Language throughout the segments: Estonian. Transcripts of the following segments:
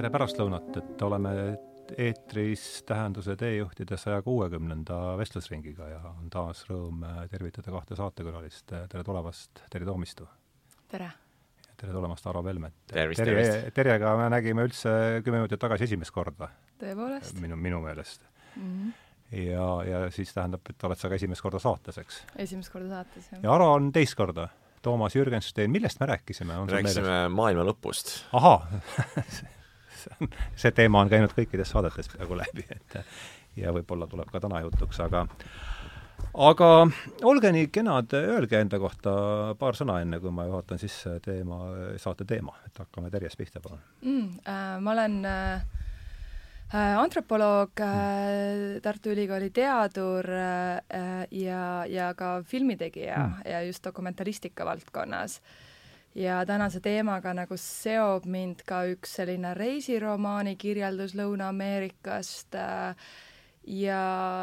tere pärastlõunat, et oleme eetris Tähenduse teejuhtide saja kuuekümnenda vestlusringiga ja on taas rõõm tervitada kahte saatekülalist. tere tulemast, Terje Toomistu! tere! tere tulemast, Aro Velmet! tervist, tervist! Terjega me nägime üldse kümme minutit tagasi esimest korda. tõepoolest? minu, minu meelest mm. -hmm. ja, ja siis tähendab, et oled sa ka esimest korda saates, eks? esimest korda saates, jah. ja Aro on teist korda Toomas Jürgenstein, millest me rääkisime? rääkisime maailma lõpust. ahah see teema on käinud kõikides saadetes peaaegu läbi, et ja võib-olla tuleb ka täna jutuks, aga aga olge nii kenad, öelge enda kohta paar sõna, enne kui ma juhatan sisse teema, saate teema, et hakkame Terjest pihta, palun mm,. Äh, ma olen äh, äh antropoloog äh,, Tartu Ülikooli teadur äh, ja, ja ka filmitegija mm. ja just dokumentaristika valdkonnas ja tänase teemaga nagu seob mind ka üks selline reisiromaani kirjeldus Lõuna-Ameerikast äh, ja,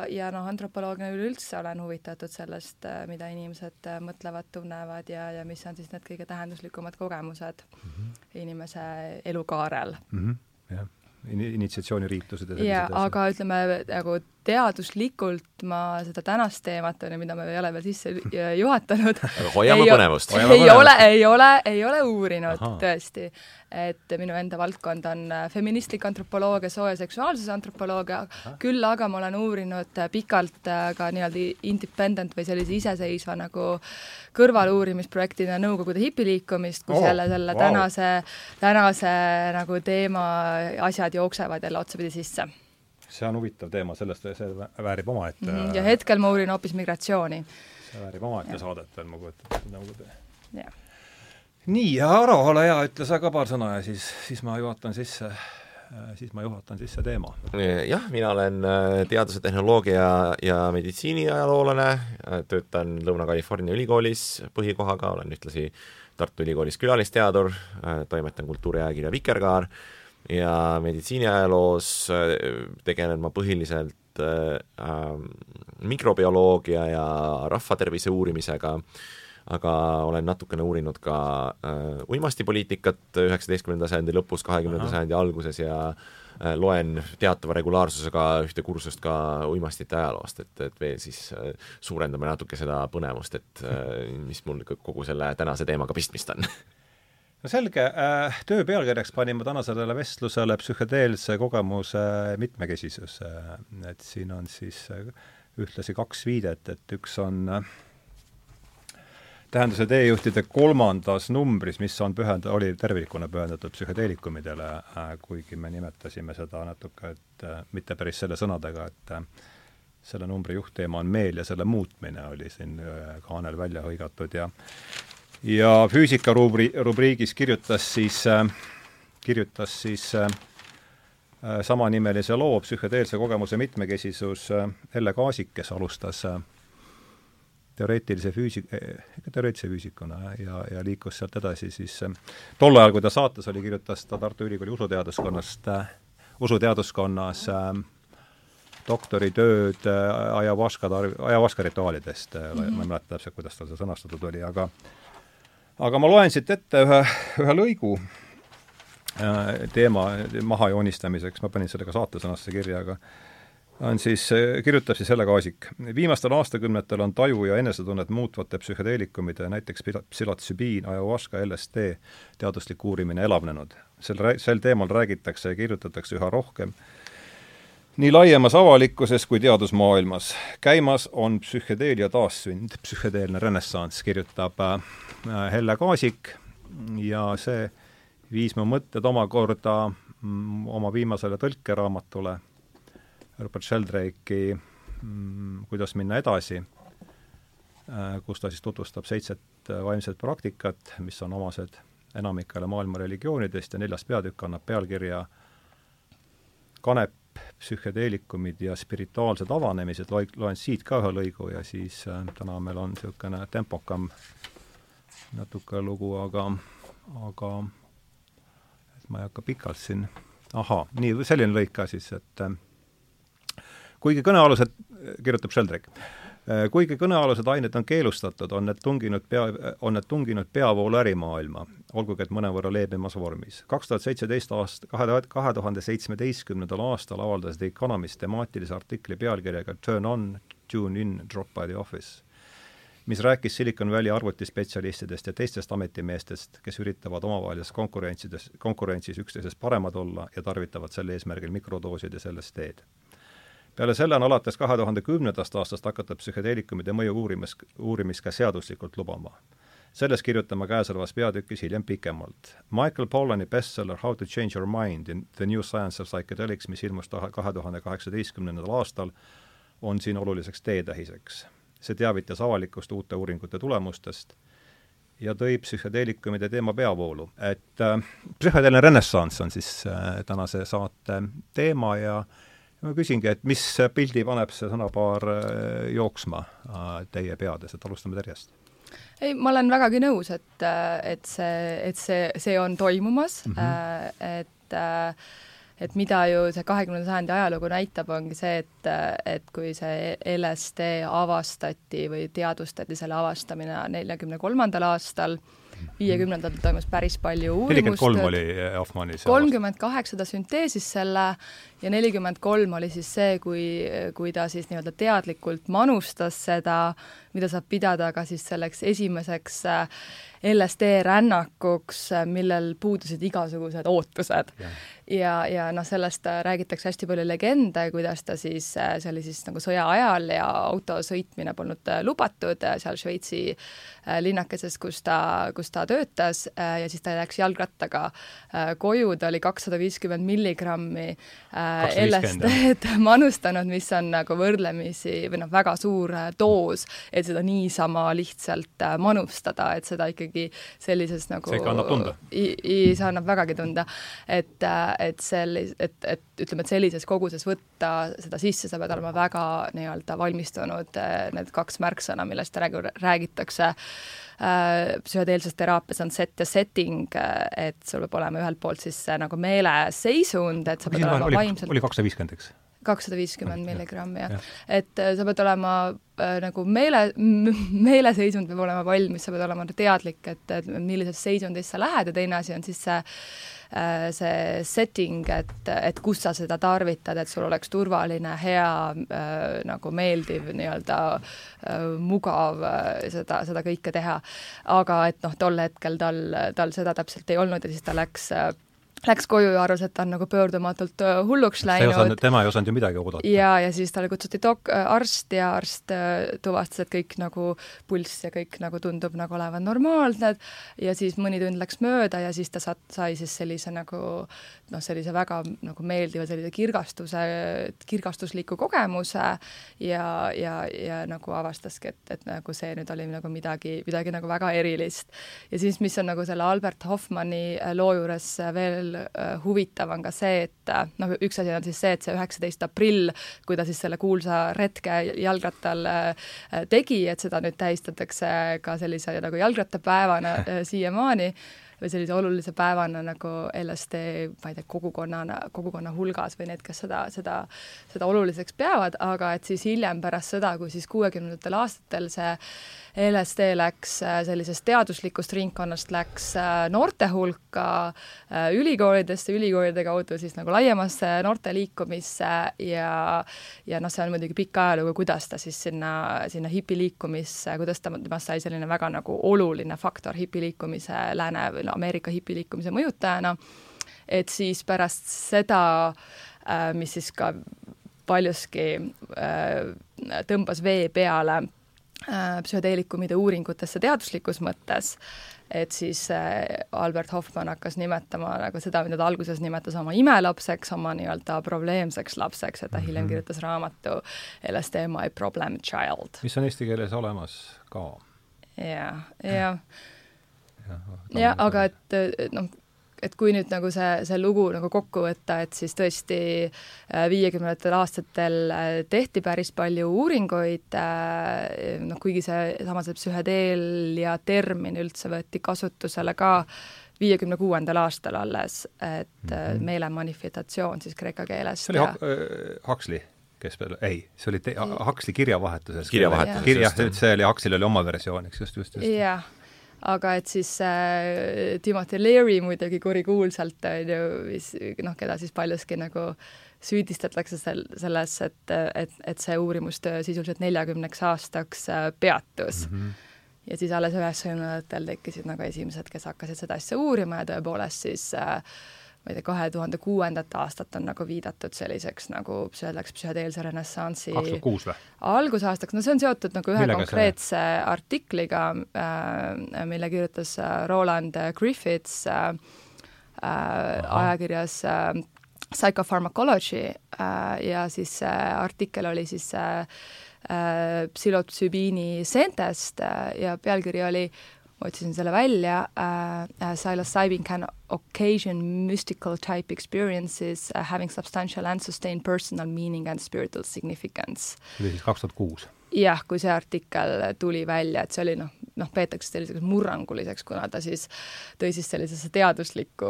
ja noh, antropoloogia üleüldse olen huvitatud sellest, äh, mida inimesed äh, mõtlevad, tunnevad ja, ja mis on siis need kõige tähenduslikumad kogemused mm -hmm. inimese elukaarel mm. -hmm. jah, initsiatsiooniriitused ja sellised jaa, aga ütleme nagu teaduslikult ma seda tänast teemat, on ju, mida me ei ole veel sisse juhatanud hoiame põnevust. ei ole, ei ole, ei ole uurinud Aha. tõesti. et minu enda valdkond on äh, feministlik antropoloogia, soo- ja seksuaalsuse antropoloogia, küll aga ma olen uurinud äh, pikalt äh, ka nii-öelda independent või sellise iseseisva nagu kõrvaluurimisprojektina Nõukogude hipiliikumist, kus oh, jälle selle wow. tänase, tänase nagu teema asjad jooksevad jälle otsapidi sisse see on huvitav teema, sellest, see väärib omaette mm -hmm. ja hetkel ma uurin hoopis migratsiooni. see väärib omaette saadet veel, ma kujutan ette Nõukogude. nii, ja Aro, ole hea, ütle sa ka paar sõna ja siis, siis ma juhatan sisse siis ma juhatan sisse teema. jah, mina olen äh, teaduse, tehnoloogia ja meditsiiniajaloolane, töötan Lõuna-California ülikoolis põhikohaga, olen ühtlasi Tartu Ülikoolis külalisteadur, äh, toimetan kultuuriajakirja Vikerkaar ja meditsiiniajaloos äh, tegelen ma põhiliselt äh, ähm, mikrobioloogia ja rahvatervise uurimisega, aga olen natukene uurinud ka äh, uimastipoliitikat üheksateistkümnenda sajandi lõpus, kahekümnenda sajandi alguses ja äh, loen teatava regulaarsusega ühte kursust ka uimastite ajaloost, et, et veel siis äh, suurendame natuke seda põnevust, et äh, mis mul kogu selle tänase teemaga pistmist on no selge äh,, töö pealkirjaks panin ma tänasele vestlusele psühhedeelse kogemuse mitmekesisus et siin on siis äh, ühtlasi kaks viidet, et üks on äh, tähenduse teejuhtide kolmandas numbris, mis on pühend-, oli tervikuna pühendatud psühhedeelikumidele kuigi me nimetasime seda natuke, et mitte päris selle sõnadega, et selle numbri juhtteema on meel ja selle muutmine oli siin kaanel välja hõigatud ja ja füüsika rubri-, rubriigis kirjutas siis äh,, kirjutas siis äh, äh, samanimelise loo Psühhedeelse kogemuse mitmekesisus Elle Kaasik, kes alustas teoreetilise füüsik- ikka teoreetilise füüsikuna ja, ja liikus sealt edasi siis tol ajal, kui ta saates oli, kirjutas ta Tartu Ülikooli usuteaduskonnast usuteaduskonnas doktoritööd ajahuaska tar-, ajahuaska rituaalidest mm, -hmm. ma ei mäleta täpselt, kuidas tal see sõnastatud oli, aga aga ma loen siit ette ühe, ühe lõigu äh, teema maha joonistamiseks, ma panin selle ka saatesõnasse kirja, aga on siis, kirjutab siis Helle Kaasik. viimastel aastakümnetel on taju ja enesetunnet muutvate psühhedeelikumide, näiteks psühhotsübiin, ayahuasca, LSD teaduslik uurimine elavnenud. sel, sel teemal räägitakse ja kirjutatakse üha rohkem nii laiemas avalikkuses kui teadusmaailmas. käimas on psühhedeelia taassünd, psühhedeelne renessanss, kirjutab äh, Helle Kaasik. Ja see viis mu mõtted omakorda mm, oma viimasele tõlkeraamatule, Herbert Sheldrake'i mm, Kuidas minna edasi, äh, kus ta siis tutvustab seitset vaimset praktikat, mis on omased enamikele maailma religioonidest. Ja neljas peatükk annab pealkirja Kanep psühhedeelikumid ja spirituaalsed avanemised, loen siit ka ühe lõigu ja siis äh, täna meil on niisugune tempokam natuke lugu, aga, aga et ma ei hakka pikalt siin, ahaa, nii, selline lõik ka siis, et äh, kuigi kõnealused, kirjutab Sheldrake, Äh, kuigi kõnealused ained on keelustatud, on need tunginud pea, on need tunginud peavoolu ärimaailma, olgugi et mõnevõrra leebemas vormis. kaks tuhat seitseteist aast-, kahe, kahe tuhande seitsmeteistkümnendal aastal avaldas The Economist temaatilise artikli pealkirjaga Turn on, tune in, drop by the office, mis rääkis Silicon Valley arvutispetsialistidest ja teistest ametimeestest, kes üritavad omavahelises konkurentsides, konkurentsis üksteisest paremad olla ja tarvitavad sel eesmärgil mikrodooside sellest teed peale selle on alates kahe tuhande kümnendast aastast hakatud psühhedeelikumide mõju uurimis, uurimist ka seaduslikult lubama. sellest kirjutame käesolevas peatükis hiljem pikemalt. Michael Pollani bestseller How to change your mind in the new science of psychedelics, mis ilmus kahe tuhande kaheksateistkümnendal aastal, on siin oluliseks teetähiseks. see teavitas avalikkust uute uuringute tulemustest ja tõi psühhedeelikumide teema peavoolu. et äh, psühhedeelne renessanss on siis äh, tänase saate teema ja äh, ma küsingi, et mis pildi paneb see sõnapaar äh, jooksma äh, teie peades, et alustame Terjest? ei, ma olen vägagi nõus, et, äh, et see, et see, see on toimumas mm, -hmm. et et mida ju see kahekümnenda sajandi ajalugu näitab, ongi see, et, et kui see LSD avastati või teadvustati selle avastamine neljakümne kolmandal aastal, viiekümnendatel toimus päris palju uurimust. nelikümmend kolm oli eh, Hoffmannis. kolmkümmend kaheksa ta sünteesis selle ja nelikümmend kolm oli siis see, kui, kui ta siis nii-öelda teadlikult manustas seda, mida saab pidada ka siis selleks esimeseks äh, LSD rännakuks, äh, millel puudusid igasugused ootused. ja, ja noh, sellest räägitakse hästi palju legende, kuidas ta siis, äh, see oli siis nagu sõja ajal ja auto sõitmine polnud lubatud seal Šveitsi linnakeses, kus ta, kus ta töötas ja siis ta läks jalgrattaga koju, ta oli kakssada viiskümmend milligrammi LSD-d manustanud, mis on nagu võrdlemisi või noh, väga suur doos, et seda niisama lihtsalt äh, manustada, et seda ikkagi sellises nagu see ikka annab tunda? see annab vägagi tunda. et, äh, et sellis-, et, et ütleme, et sellises koguses võtta seda sisse, sa pead olema väga nii-öelda valmistunud, äh, need kaks märksõna, millest räägitakse psühhedeelses teraapias on set ja setting, et sul peab olema ühelt poolt siis see nagu meeleseisund, et sa pead olema vaimselt oli kakssada viiskümmend, eks? kakssada viiskümmend milligrammi, jah. Ja.. et äh, sa pead olema äh, nagu meele, meeleseisund peab olema valmis, sa pead olema teadlik, et, et millises seisundis sa lähed ja teine asi on siis see äh, see setting, et, et kus sa seda tarvitad, et sul oleks turvaline, hea äh,, nagu meeldiv, nii-öelda äh, mugav äh, seda, seda kõike teha. aga et noh, tol hetkel tal, tal seda täpselt ei olnud ja siis ta läks äh, läks koju ja arvas, et ta on nagu pöördumatult äh, hulluks läinud. tema ei osanud ju midagi oodata. ja, ja siis talle kutsuti dok-, äh, arst ja arst äh, tuvastas, et kõik nagu pulss ja kõik nagu tundub nagu olevat normaalne ja siis mõni tund läks mööda ja siis ta saat-, sai siis sellise nagu noh, sellise väga nagu meeldiva sellise kirgastuse, kirgastusliku kogemuse ja, ja, ja nagu avastaski, et, et nagu see nüüd oli nagu midagi, midagi nagu väga erilist. ja siis, mis on nagu selle Albert Hoffmanni loo juures veel veel äh, huvitav on ka see, et äh, noh, üks asi on siis see, et see üheksateist aprill, kui ta siis selle kuulsa retke jalgrattal äh, tegi, et seda nüüd tähistatakse ka sellise nagu jalgrattapäevana siiamaani või sellise olulise päevana nagu LSD, ma ei tea, kogukonnana, kogukonna hulgas või need, kes seda, seda, seda oluliseks peavad, aga et siis hiljem pärast seda, kui siis kuuekümnendatel aastatel see LSD läks äh, sellisest teaduslikust ringkonnast, läks äh, noorte hulka, äh, ülikoolidesse, ülikoolide kaudu siis nagu laiemasse noorteliikumisse ja ja noh, see on muidugi pikk ajalugu, kuidas ta siis sinna, sinna hipiliikumisse, kuidas ta, temast sai selline väga nagu oluline faktor hipiliikumise, lääne või no Ameerika hipiliikumise mõjutajana, et siis pärast seda, mis siis ka paljuski tõmbas vee peale psühhedeelikumide uuringutesse teaduslikus mõttes, et siis äh, Albert Hoffmann hakkas nimetama nagu seda, mida ta alguses nimetas oma imelapseks, oma nii-öelda probleemseks lapseks, et ta hiljem mm -hmm. kirjutas raamatu LSD My Problem Child. mis on eesti keeles olemas ka. jah, jah. jah, aga et noh, et kui nüüd nagu see, see lugu nagu kokku võtta, et siis tõesti äh, viiekümnendatel aastatel äh, tehti päris palju uuringuid, äh, noh kuigi see, samas see psühhedeelia termin üldse võeti kasutusele ka viiekümne kuuendal aastal alles, et mm -hmm. meele manifestatsioon siis kreeka keelest. see oli ja... Huxley? kes veel, ei, see oli te-, Huxley kirjavahetuses. kirjavahetuses, kirja, see oli, Huxley'l oli oma versioon, eks, just, just, just. jah aga et siis äh, Timothy Leary muidugi kurikuulsalt, on ju, mis noh, keda siis paljuski nagu süüdistatakse sel-, selles, et, et, et see uurimustöö sisuliselt neljakümneks aastaks äh, peatus mm. -hmm. ja siis alles üheksakümnendatel tekkisid nagu esimesed, kes hakkasid seda asja uurima ja tõepoolest siis äh, ma ei tea, kahe tuhande kuuendat aastat on nagu viidatud selliseks nagu öeldakse psühhedeelse renessansi algusaastaks, no see on seotud nagu ühe Millega konkreetse see? artikliga äh,, mille kirjutas äh, Roland Griffiths äh, äh, ajakirjas äh, Psychopharmacology äh, ja siis see äh, artikkel oli siis äh, äh, psühhotsübiini seentest äh, ja pealkiri oli otsisin selle välja uh,, psilocybin can occasion mystical type experiences uh, having substantial and sustained personal meaning and spiritual significance. see oli siis kaks tuhat kuus? Jah, kui see artikkel tuli välja, et see oli noh, noh, peetakse selliseks murranguliseks, kuna ta siis tõi siis sellisesse teaduslikku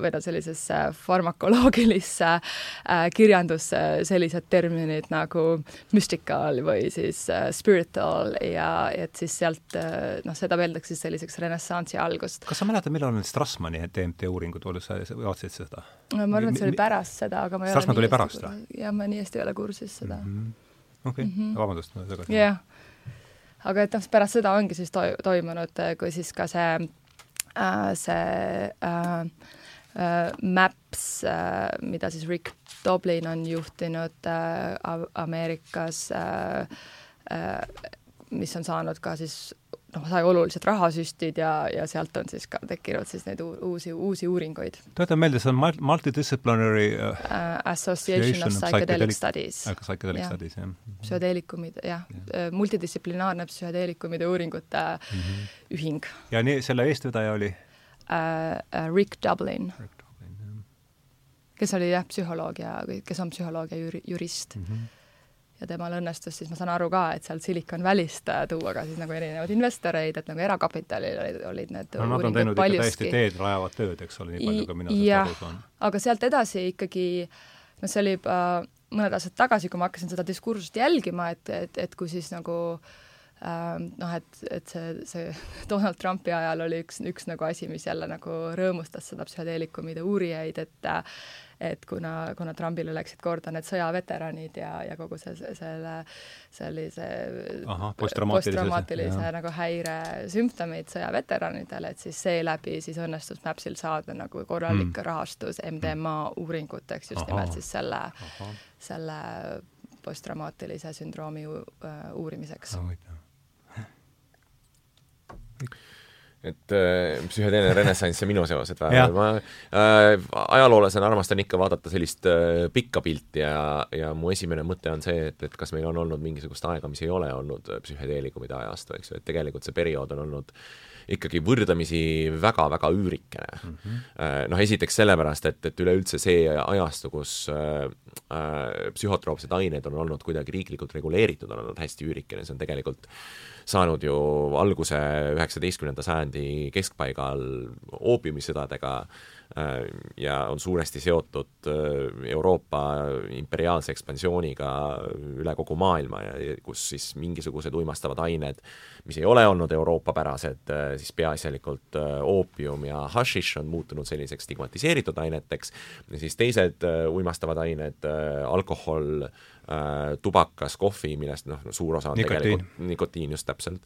või no sellisesse farmakoloogilisse äh, kirjandusse sellised terminid nagu mystical või siis äh, spiritual ja et siis sealt äh, noh, seda peetakse siis selliseks renessansi algust. kas sa mäletad, millal need Strassmanni DMT uuringud olid, sa vaatasid seda? ma arvan, et see oli pärast seda, aga ma ei Strassmann tuli pärast või? jah, ma nii hästi ei ole kursis seda mm. -hmm okei okay. mm -hmm., vabandust, ma tagasi. jah, aga et noh, pärast seda ongi siis to-, toimunud, kui siis ka see äh,, see äh, äh, Maps äh,, mida siis Rick Doblin on juhtinud äh, Ameerikas äh,, äh, mis on saanud ka siis noh, sai oluliselt rahasüstid ja, ja sealt on siis ka tekkinud siis neid uusi, uusi uuringuid. tuletan meelde, see on multidisciplinary uh, Association of Psychedelic Studies. Psychedelic Studies, jah. psühhedeelikumid, jah ja. Uh, multidistsiplinaarne psühhedeelikumide uuringute mm -hmm. ühing. ja nii, selle eestvedaja oli uh,? Rick Dublin. Rick Dublin, jah. kes oli jah, psühholoog ja, kes on psühholoog ja juri, jurist mm. -hmm ja temal õnnestus siis, ma saan aru ka, et sealt Silicon Valley'st äh, tuua ka siis nagu erinevaid investoreid, et nagu erakapitalil olid, olid need no nad on teinud paljuski. ikka täiesti teed rajavat tööd, eks ole, nii palju, kui mina sellest aru saan. aga sealt edasi ikkagi noh, see oli juba mõned aastad tagasi, kui ma hakkasin seda diskursust jälgima, et, et, et kui siis nagu ähm, noh, et, et see, see Donald Trumpi ajal oli üks, üks nagu asi, mis jälle nagu rõõmustas seda psühhedeelikumide uurijaid, et et kuna, kuna Trumpile läksid korda need sõjaveteranid ja, ja kogu see, selle, sellise posttraumaatilise post nagu häire sümptomid sõjaveteranidele, et siis seeläbi siis õnnestus Mapsil saada nagu korralik mm. rahastus MDMA uuringuteks just Aha. nimelt siis selle, selle posttraumaatilise sündroomi uurimiseks no,. Et äh, psühhedeelne renessanss ja minu seosed või? ma äh, ajaloolasena armastan ikka vaadata sellist äh, pikka pilti ja, ja mu esimene mõte on see, et, et kas meil on olnud mingisugust aega, mis ei ole olnud psühhedeelikumide ajastu, eks ju, et tegelikult see periood on olnud ikkagi võrdlemisi väga-väga üürikene mm. -hmm. Noh, esiteks sellepärast, et, et üleüldse see ajastu, kus äh, äh, psühhotroopsed ained on olnud kuidagi riiklikult reguleeritud, on olnud hästi üürikene, see on tegelikult saanud ju alguse üheksateistkümnenda sajandi keskpaigal oopiumisõdadega äh, ja on suuresti seotud äh, Euroopa imperiaalse ekspansiooniga üle kogu maailma ja kus siis mingisugused uimastavad ained, mis ei ole olnud Euroopa-pärased, äh, siis peaasjalikult oopium ja hašiš on muutunud selliseks stigmatiseeritud aineteks. Ja siis teised uimastavad ained, alkohol, äh, tubakas, kohvi, millest noh, suur osa on nikotiin. tegelikult nikotiin just täpselt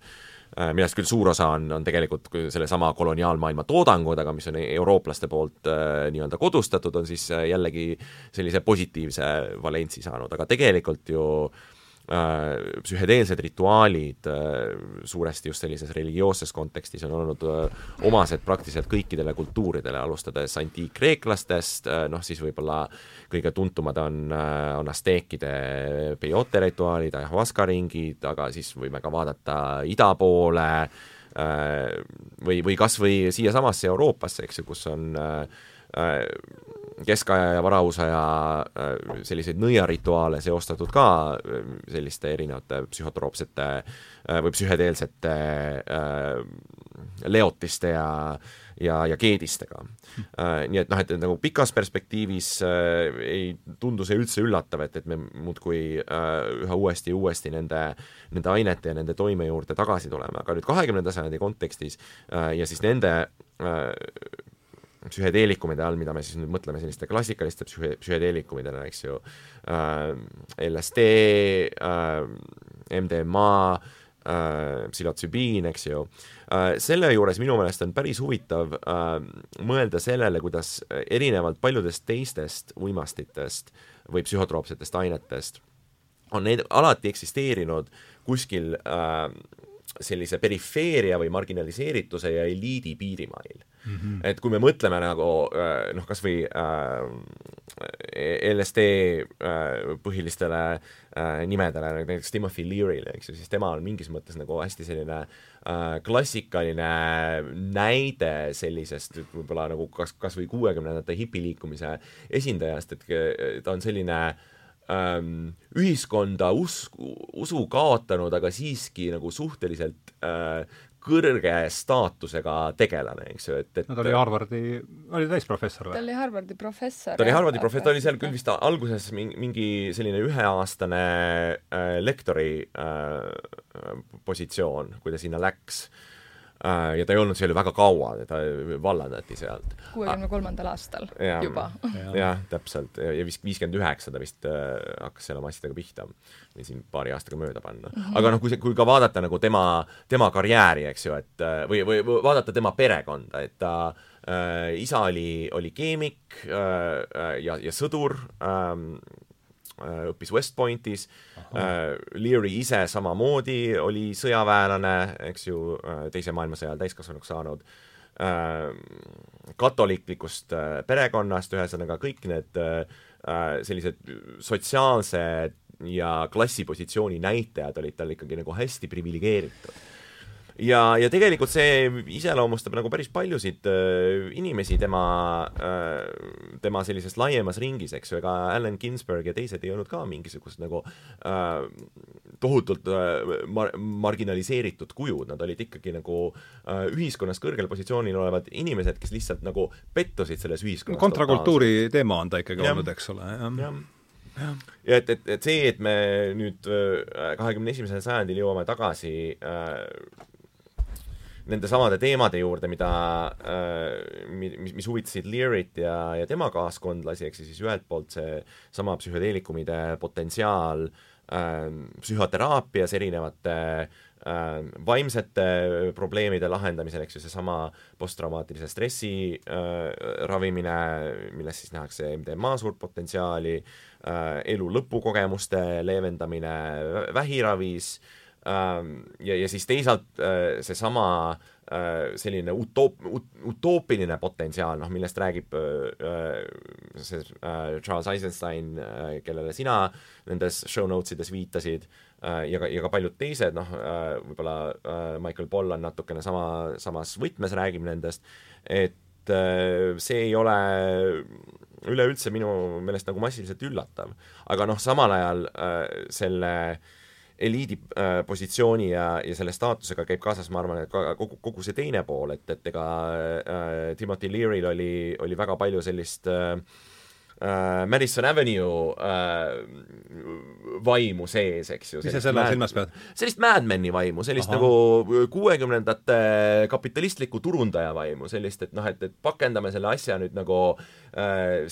äh,, millest küll suur osa on, on tegelikult sellesama koloniaalmaailma toodangud, aga mis on eurooplaste poolt äh, nii-öelda kodustatud, on siis äh, jällegi sellise positiivse valentsi saanud, aga tegelikult ju äh, Äh, psühhedeelsed rituaalid äh, suuresti just sellises religioosses kontekstis on olnud äh, omased praktiliselt kõikidele kultuuridele, alustades antiikkreeklastest, noh siis võib-olla kõige tuntumad on, on asteekide peyote rituaalid, ayahuasca ringid, aga siis võime ka vaadata ida poole või, või kas või siiasamasse Euroopasse, eks ju, kus on keskaja ja varausaja äh, selliseid nõiarituaale seostatud ka äh, selliste erinevate psühhotroopsete äh, või psühhedeelsete leotiste ja ja, ja keedistega äh,. Nii et noh, et nagu pikas perspektiivis äh, ei tundu see üldse üllatav, et, et me muudkui äh, üha uuesti ja uuesti nende, nende ainete ja nende toime juurde tagasi tuleme, aga nüüd kahekümnenda sajandi kontekstis äh, ja siis nende äh, psühhedeelikumide all, mida me siis nüüd mõtleme selliste klassikaliste psühhe, psühhedeelikumidena, eks ju äh,, LSD äh,, MDMA äh,, psühhotsübiin, eks ju äh,, selle juures minu meelest on päris huvitav äh, mõelda sellele, kuidas erinevalt paljudest teistest uimastitest või psühhotroopsetest ainetest on need alati eksisteerinud kuskil äh, sellise perifeeria või marginaliseerituse ja eliidi piirimail mm. -hmm. et kui me mõtleme nagu äh, noh, kas või äh, LSD äh, põhilistele äh, nimedele, näiteks Timothy Leary'le, eks ju, siis tema on mingis mõttes nagu hästi selline äh, klassikaline näide sellisest võib-olla nagu kas, kas või kuuekümnendate hipiliikumise esindajast, et ta on selline äh, ähm, ühiskonda usku, usu kaotanud, aga siiski nagu suhteliselt äh, kõrge staatusega tegelane, eks ju, et, et no ta oli Harvardi, oli täisprofessor või? ta oli Harvardi professor. ta oli Harvardi professor, ta oli seal küll vist alguses mingi, mingi selline üheaastane äh, lektori äh, positsioon, kui ta sinna läks äh, Äh, ja ta ei olnud seal ju väga kaua, ta vallandati sealt. kuuekümne kolmandal aastal ja, juba. jah, täpselt, ja vist viiskümmend üheksa ta vist äh, hakkas seal oma asjadega pihta, või siin paari aastaga mööda panna mm. -hmm. aga noh, kui see, kui ka vaadata nagu tema, tema karjääri, eks ju, et äh, või, või, vaadata tema perekonda, et ta äh, isa oli, oli keemik äh, ja, ja sõdur äh,, Äh, õppis West Pointis, äh, Leary ise samamoodi oli sõjaväelane, eks ju, äh, Teise maailmasõja ajal täiskasvanuks saanud, katoliiklikust perekonnast, ühesõnaga kõik need sellised sotsiaalsed ja klassipositsiooni näitajad olid tal ikkagi nagu hästi priviligeeritud ja, ja tegelikult see iseloomustab nagu päris paljusid äh, inimesi tema äh,, tema sellises laiemas ringis, eks ju, ega Allen Ginsberg ja teised ei olnud ka mingisugused nagu äh, tohutult äh, mar-, marginaliseeritud kujud, nad olid ikkagi nagu äh, ühiskonnas kõrgel positsioonil olevad inimesed, kes lihtsalt nagu pettusid selles ühiskonnas. kontrakultuuri teema on ta ikkagi ja. olnud, eks ole, jah ja ja, ja et, et, et see, et me nüüd äh, kahekümne esimesel sajandil jõuame tagasi äh, nende samade teemade juurde, mida äh,, mis, mis huvitasid Learyt ja, ja tema kaaskondlasi, ehk siis ühelt poolt seesama psühhedeelikumide potentsiaal äh, psühhoteraapias erinevate äh, vaimsete probleemide lahendamisel, eks ju, seesama posttraumaatilise stressi äh, ravimine, milles siis nähakse MDMA suurt potentsiaali äh,, elu lõpukogemuste leevendamine vähiravis äh,, ja, ja siis teisalt äh, seesama äh, selline utoop-, utoopiline potentsiaal, noh, millest räägib äh, see Charles Eisenstein, kellele sina nendes show notes ides viitasid, ja ka, ja ka paljud teised, noh, võib-olla Michael Pollan natukene sama, samas võtmes räägib nendest, et see ei ole üleüldse minu meelest nagu massiliselt üllatav. aga noh, samal ajal selle äh, eliidi äh, positsiooni ja, ja selle staatusega käib kaasas, ma arvan, et ka kogu, kogu see teine pool, et, et ega äh, Timothy Leary'l oli, oli väga palju sellist äh, äh, Madison Avenue äh, vaimu sees, eks ju. mis sa selle silmas pead? sellist Mad Meni vaimu, sellist Aha. nagu kuuekümnendate kapitalistliku turundaja vaimu, sellist, et noh, et, et pakendame selle asja nüüd nagu äh,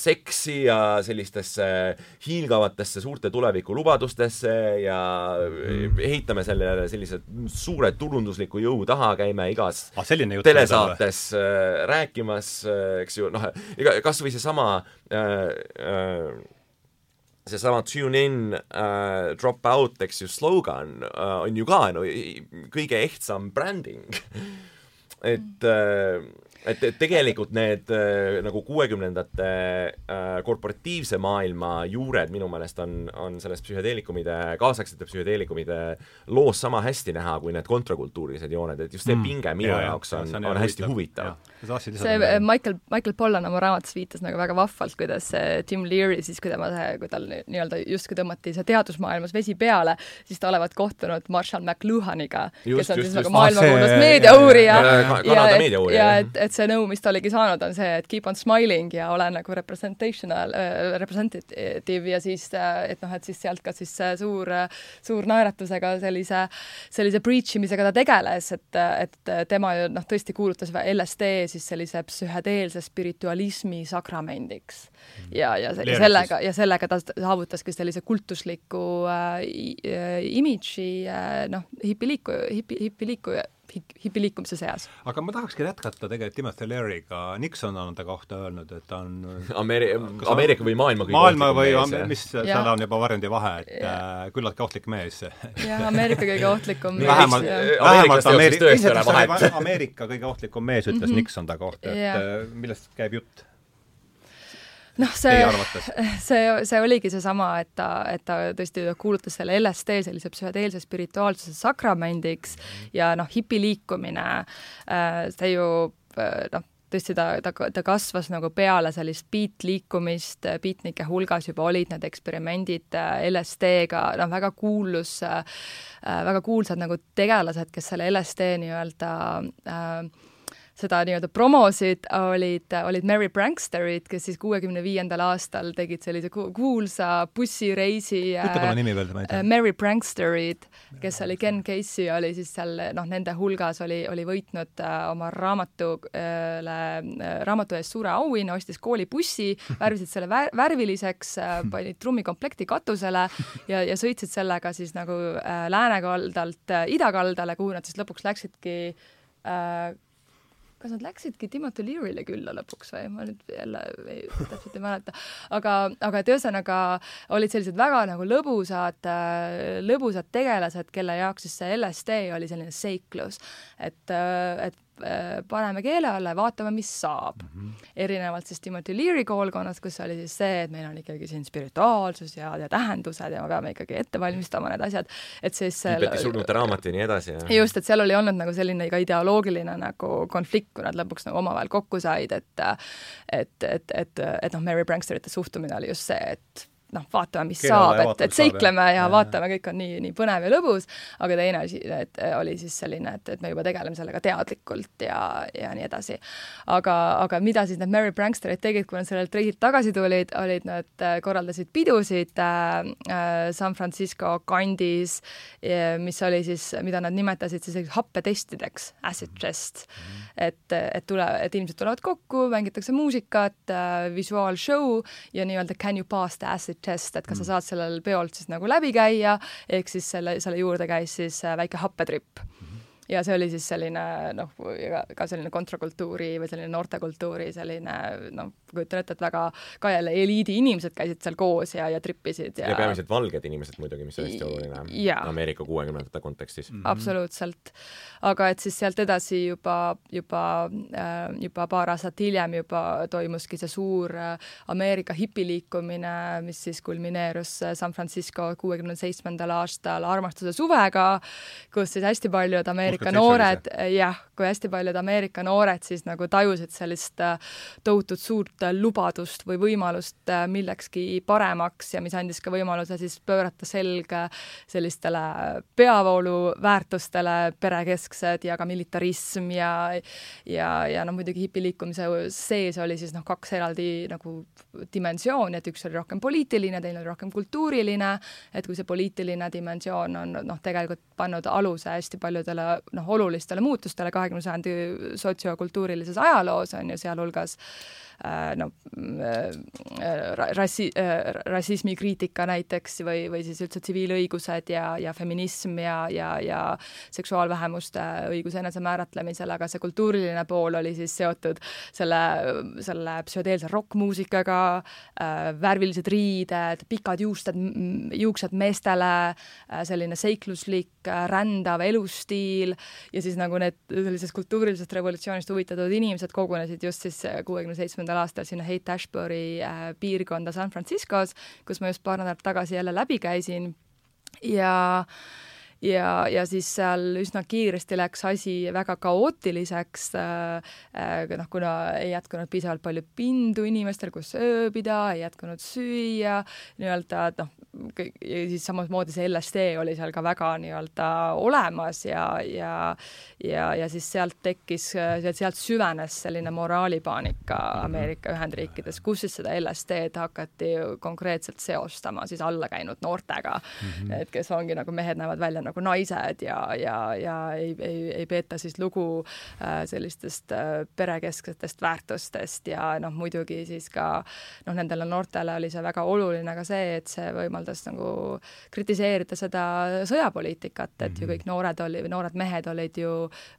seksi ja sellistesse hiilgavatesse suurte tulevikulubadustesse ja mm. ehitame sellele sellise suure turundusliku jõu taha, käime igas ah, telesaates äh, rääkimas äh,, eks ju, noh, ega kas või seesama äh, äh, seesama tune in uh,, drop out, eks ju, slogan uh, on ju ka no kõige ehtsam bränding et uh, et, et tegelikult need äh, nagu kuuekümnendate äh, korporatiivse maailma juured minu meelest on, on selles psühhedeelikumide, kaasaegsete psühhedeelikumide loos sama hästi näha kui need kontrakultuurilised jooned, et just see mm. pinge minu ja, jaoks on, on, on hästi huvitav. See Michael, Michael Pollan oma raamatus viitas nagu väga vahvalt, kuidas Tim Leary siis, kui tema, kui tal nii-öelda justkui tõmmati see teadusmaailmas vesi peale, siis ta olevat kohtunud Marshall McLuhaniga, kes on just, siis just, nagu maailmakuulus meediauurija. ja, ja, ja, ja et, et see nõu, mis ta oligi saanud, on see, et keep on smiling ja ole nagu representational äh,, representative ja siis, et noh, et siis sealt ka siis suur, suur naeratusega sellise, sellise breach imisega ta tegeles, et, et tema ju noh, tõesti kuulutas LSD siis sellise psühhedeelse spiritualismi sakramendiks. ja, ja sellega, ja sellega ta saavutaski sellise kultusliku äh, imidži äh, noh, hipiliiku, hipi, hipiliiku hipiliikumise seas. aga ma tahakski jätkata tegelikult Timothy Leary'ga, Nixon on ta kohta öelnud, et ta on Ameri-, Ameerika või maailma kõige maailma või mees, mis, seal on juba varjundi vahe, et ja. äh, küllaltki ohtlik mees. jah, Ameerika kõige ohtlikum mees. vähemalt, vähemalt Ameerika, Ameerika kõige ohtlikum mees ütles mm -hmm. Nixon ta kohta, et ja. Äh, millest käib jutt? Noh, see, see, see oligi seesama, et ta, et ta tõesti kuulutas selle LSD sellise psühhedeelse spirituaalsuse sakramendiks ja noh, hipiliikumine, äh, see ju äh, noh, tõesti ta, ta, ta kasvas nagu peale sellist beat-liikumist, beatnike hulgas juba olid need eksperimendid äh, LSD-ga, noh, väga kuulus, väga kuulsad nagu tegelased, kes selle LSD nii-öelda äh, seda nii-öelda promosid, olid, olid Mary Pranksterid, kes siis kuuekümne viiendal aastal tegid sellise kuulsa bussireisi ütle palun nimi veel, ma ei tea. Äh, Mary Pranksterid, kes oli, Ken Casey oli siis seal noh, nende hulgas oli, oli võitnud äh, oma raamatule äh,, raamatu eest suure auhinna, ostis koolibussi, värvisid selle vär, värviliseks äh,, panid trummikomplekti katusele ja, ja sõitsid sellega siis nagu äh, läänekaldalt äh, idakaldale, kuhu nad siis lõpuks läksidki äh, kas nad läksidki Timothy Leary'le külla lõpuks või, ma nüüd jälle ei, täpselt ei mäleta. aga, aga et ühesõnaga olid sellised väga nagu lõbusad, lõbusad tegelased, kelle jaoks siis see LSD oli selline seiklus. et, et paneme keele alla ja vaatame, mis saab mm. -hmm. erinevalt siis Timothy Leary koolkonnast, kus oli siis see, et meil on ikkagi siin spirituaalsus ja, ja tähendused ja me peame ikkagi ette valmistama need asjad, et siis Tiibeti surnute raamat ja nii edasi, jah? just, et seal oli olnud nagu selline ka ideoloogiline nagu konflikt, kui nad lõpuks nagu omavahel kokku said, et et, et, et, et noh, Mary Pranksterite suhtumine oli just see, et noh, vaatame, mis Keelele saab, et, et seikleme ja, ja vaatame, kõik on nii, nii põnev ja lõbus, aga teine asi, et oli siis selline, et, et me juba tegeleme sellega teadlikult ja, ja nii edasi. aga, aga mida siis need Mary Pranksterid tegid, kui nad sellelt reisilt tagasi tulid, olid nad, äh, korraldasid pidusid äh, äh, San Francisco kandis, mis oli siis, mida nad nimetasid siis happetestideks, acid test mm. -hmm. et, et tule, et inimesed tulevad kokku, mängitakse muusikat äh,, visuaalshow ja nii-öelda can you pass the acid test, et kas sa mm. saad sellel peolt siis nagu läbi käia, ehk siis selle, selle juurde käis siis äh, väike happetripp ja see oli siis selline noh, ka selline kontrakultuuri või selline noortekultuuri selline noh, kujutan ette, et väga ka jälle eliidi inimesed käisid seal koos ja, ja tripisid ja ja peamiselt valged inimesed muidugi, mis on hästi oluline Ameerika kuuekümnendate kontekstis mm. -hmm. absoluutselt. aga et siis sealt edasi juba, juba, äh, juba paar aastat hiljem juba toimuski see suur äh, Ameerika hipiliikumine, mis siis kulmineerus äh, San Francisco kuuekümne seitsmendal aastal armastuse suvega, kus siis hästi paljud Ameerika Ameerika noored, jah, kui hästi paljud Ameerika noored siis nagu tajusid sellist äh, tohutut suurt äh, lubadust või võimalust millekski paremaks ja mis andis ka võimaluse siis pöörata selg sellistele peavooluväärtustele, perekesksed ja ka militarism ja ja, ja noh, muidugi hipiliikumise sees oli siis noh, kaks eraldi nagu dimensiooni, et üks oli rohkem poliitiline, teine oli rohkem kultuuriline, et kui see poliitiline dimensioon on noh, tegelikult pannud aluse hästi paljudele noh, olulistele muutustele kahekümne sajandi sotsiokultuurilises ajaloos, on ju, sealhulgas no äh, rassi-, äh, rassismikriitika näiteks või, või siis üldse tsiviilõigused ja, ja feminism ja, ja, ja seksuaalvähemuste õiguse enesemääratlemisel, aga see kultuuriline pool oli siis seotud selle, selle psühhedeelse rokkmuusikaga, värvilised riided, pikad juusted, juuksed meestele, selline seikluslik rändav elustiil, ja siis nagu need sellisest kultuurilisest revolutsioonist huvitatud inimesed kogunesid just siis kuuekümne seitsmendal aastal sinna Haight-Ashbury äh, piirkonda San Franciscos, kus ma just paar nädalat tagasi jälle läbi käisin. Ja ja, ja siis seal üsna kiiresti läks asi väga kaootiliseks äh,, äh, noh, kuna ei jätkunud piisavalt palju pindu inimestel, kus ööbida, ei jätkunud süüa, nii-öelda, noh, ja siis samamoodi see LSD oli seal ka väga nii-öelda olemas ja, ja ja, ja siis sealt tekkis, sealt süvenes selline moraalipaanika mhm. Ameerika Ühendriikides, kus siis seda LSD-d hakati konkreetselt seostama siis allakäinud noortega mm, -hmm. et kes ongi nagu mehed näevad välja nagu naised ja, ja, ja ei, ei, ei peeta siis lugu äh, sellistest äh, perekesksetest väärtustest ja noh, muidugi siis ka noh, nendele noortele oli see väga oluline ka see, et see võimaldas nagu kritiseerida seda sõjapoliitikat, et mm -hmm. ju mhm. kõik noored oli, noored mehed olid ju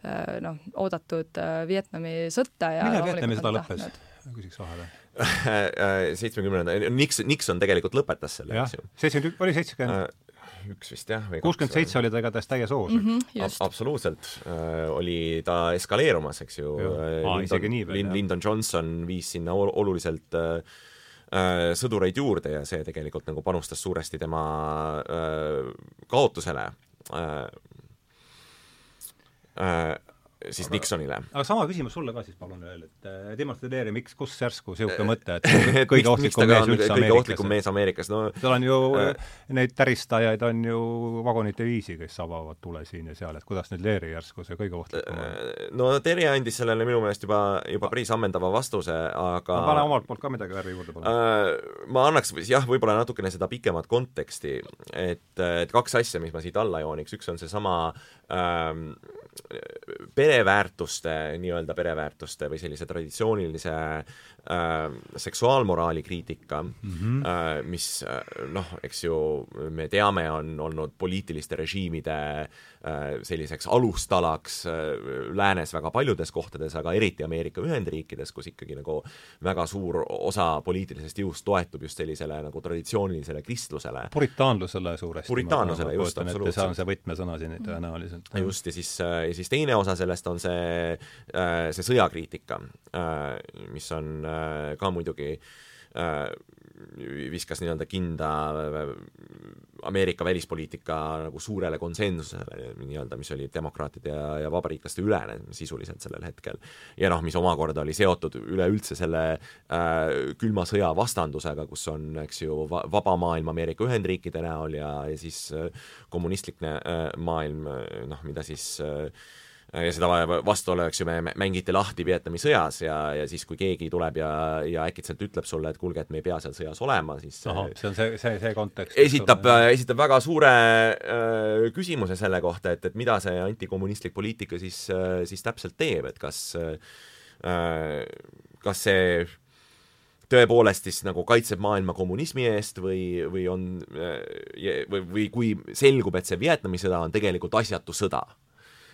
Äh, noh, oodatud äh, Vietnami sõtta ja millal Vietnami sõda lõppes? küsiks vahele seitsmekümnenda, Nixon, Nixon tegelikult lõpetas selle, eks ju. seitsekümmend, oli seitsekümmend? Äh, üks vist jah. kuuskümmend seitse oli ta igatahes täies hoos mm. -hmm, Ab absoluutselt äh,, oli ta eskaleerumas, eks ju. Lyndon, Lyndon Johnson viis sinna oluliselt äh, sõdureid juurde ja see tegelikult nagu panustas suuresti tema äh, kaotusele. Äh, äh, siis aga, Nixonile. aga sama küsimus sulle ka siis palun veel, et äh, demonstreeri, miks, kust järsku niisugune mõte, et kõige ohtlikum mees üldse kõige Ameerikas? ohtlikum mees Ameerikas, no seal on ju äh,, neid täristajaid on ju vagunite viisi, kes avavad tule siin ja seal, et kuidas nüüd Leeri järsku see kõige ohtlikum on? Äh, no Terje andis sellele minu meelest juba, juba päris ammendava vastuse, aga no, pane omalt poolt ka midagi värvi juurde, palun äh,. ma annaks jah, võib-olla natukene seda pikemat konteksti, et, et kaks asja, mis ma siit alla jooniks, üks on seesama ähm, pereväärtuste, nii-öelda pereväärtuste või sellise traditsioonilise seksuaalmoraali kriitika mm, -hmm. äh, mis äh, noh, eks ju, me teame, on olnud poliitiliste režiimide äh, selliseks alustalaks äh, läänes väga paljudes kohtades, aga eriti Ameerika Ühendriikides, kus ikkagi nagu väga suur osa poliitilisest jõust toetub just sellisele nagu traditsioonilisele kristlusele. puritaanlusele suuresti. puritaanlusele, just, absoluutselt. see on see võtmesõna siin tõenäoliselt. just, ja siis, ja siis teine osa sellest on see, see sõjakriitika, mis on Äh, ka muidugi äh, viskas nii-öelda kinda äh, Ameerika välispoliitika nagu suurele konsensusele nii-öelda, mis oli demokraatide ja, ja vabariiklaste ülene sisuliselt sellel hetkel. ja noh, mis omakorda oli seotud üleüldse selle äh, külma sõja vastandusega, kus on, eks ju, vaba maailm Ameerika Ühendriikide näol ja, ja siis äh, kommunistlik äh, maailm, noh, mida siis äh, ja seda vastuolu, eks ju, me mängiti lahti Vietnami sõjas ja, ja siis, kui keegi tuleb ja, ja äkitselt ütleb sulle, et kuulge, et me ei pea seal sõjas olema, siis Aha, see on see, see, see kontekst. esitab, esitab väga suure äh, küsimuse selle kohta, et, et mida see antikommunistlik poliitika siis äh,, siis täpselt teeb, et kas äh, kas see tõepoolest siis nagu kaitseb maailma kommunismi eest või, või on äh, või, või kui selgub, et see Vietnami sõda on tegelikult asjatu sõda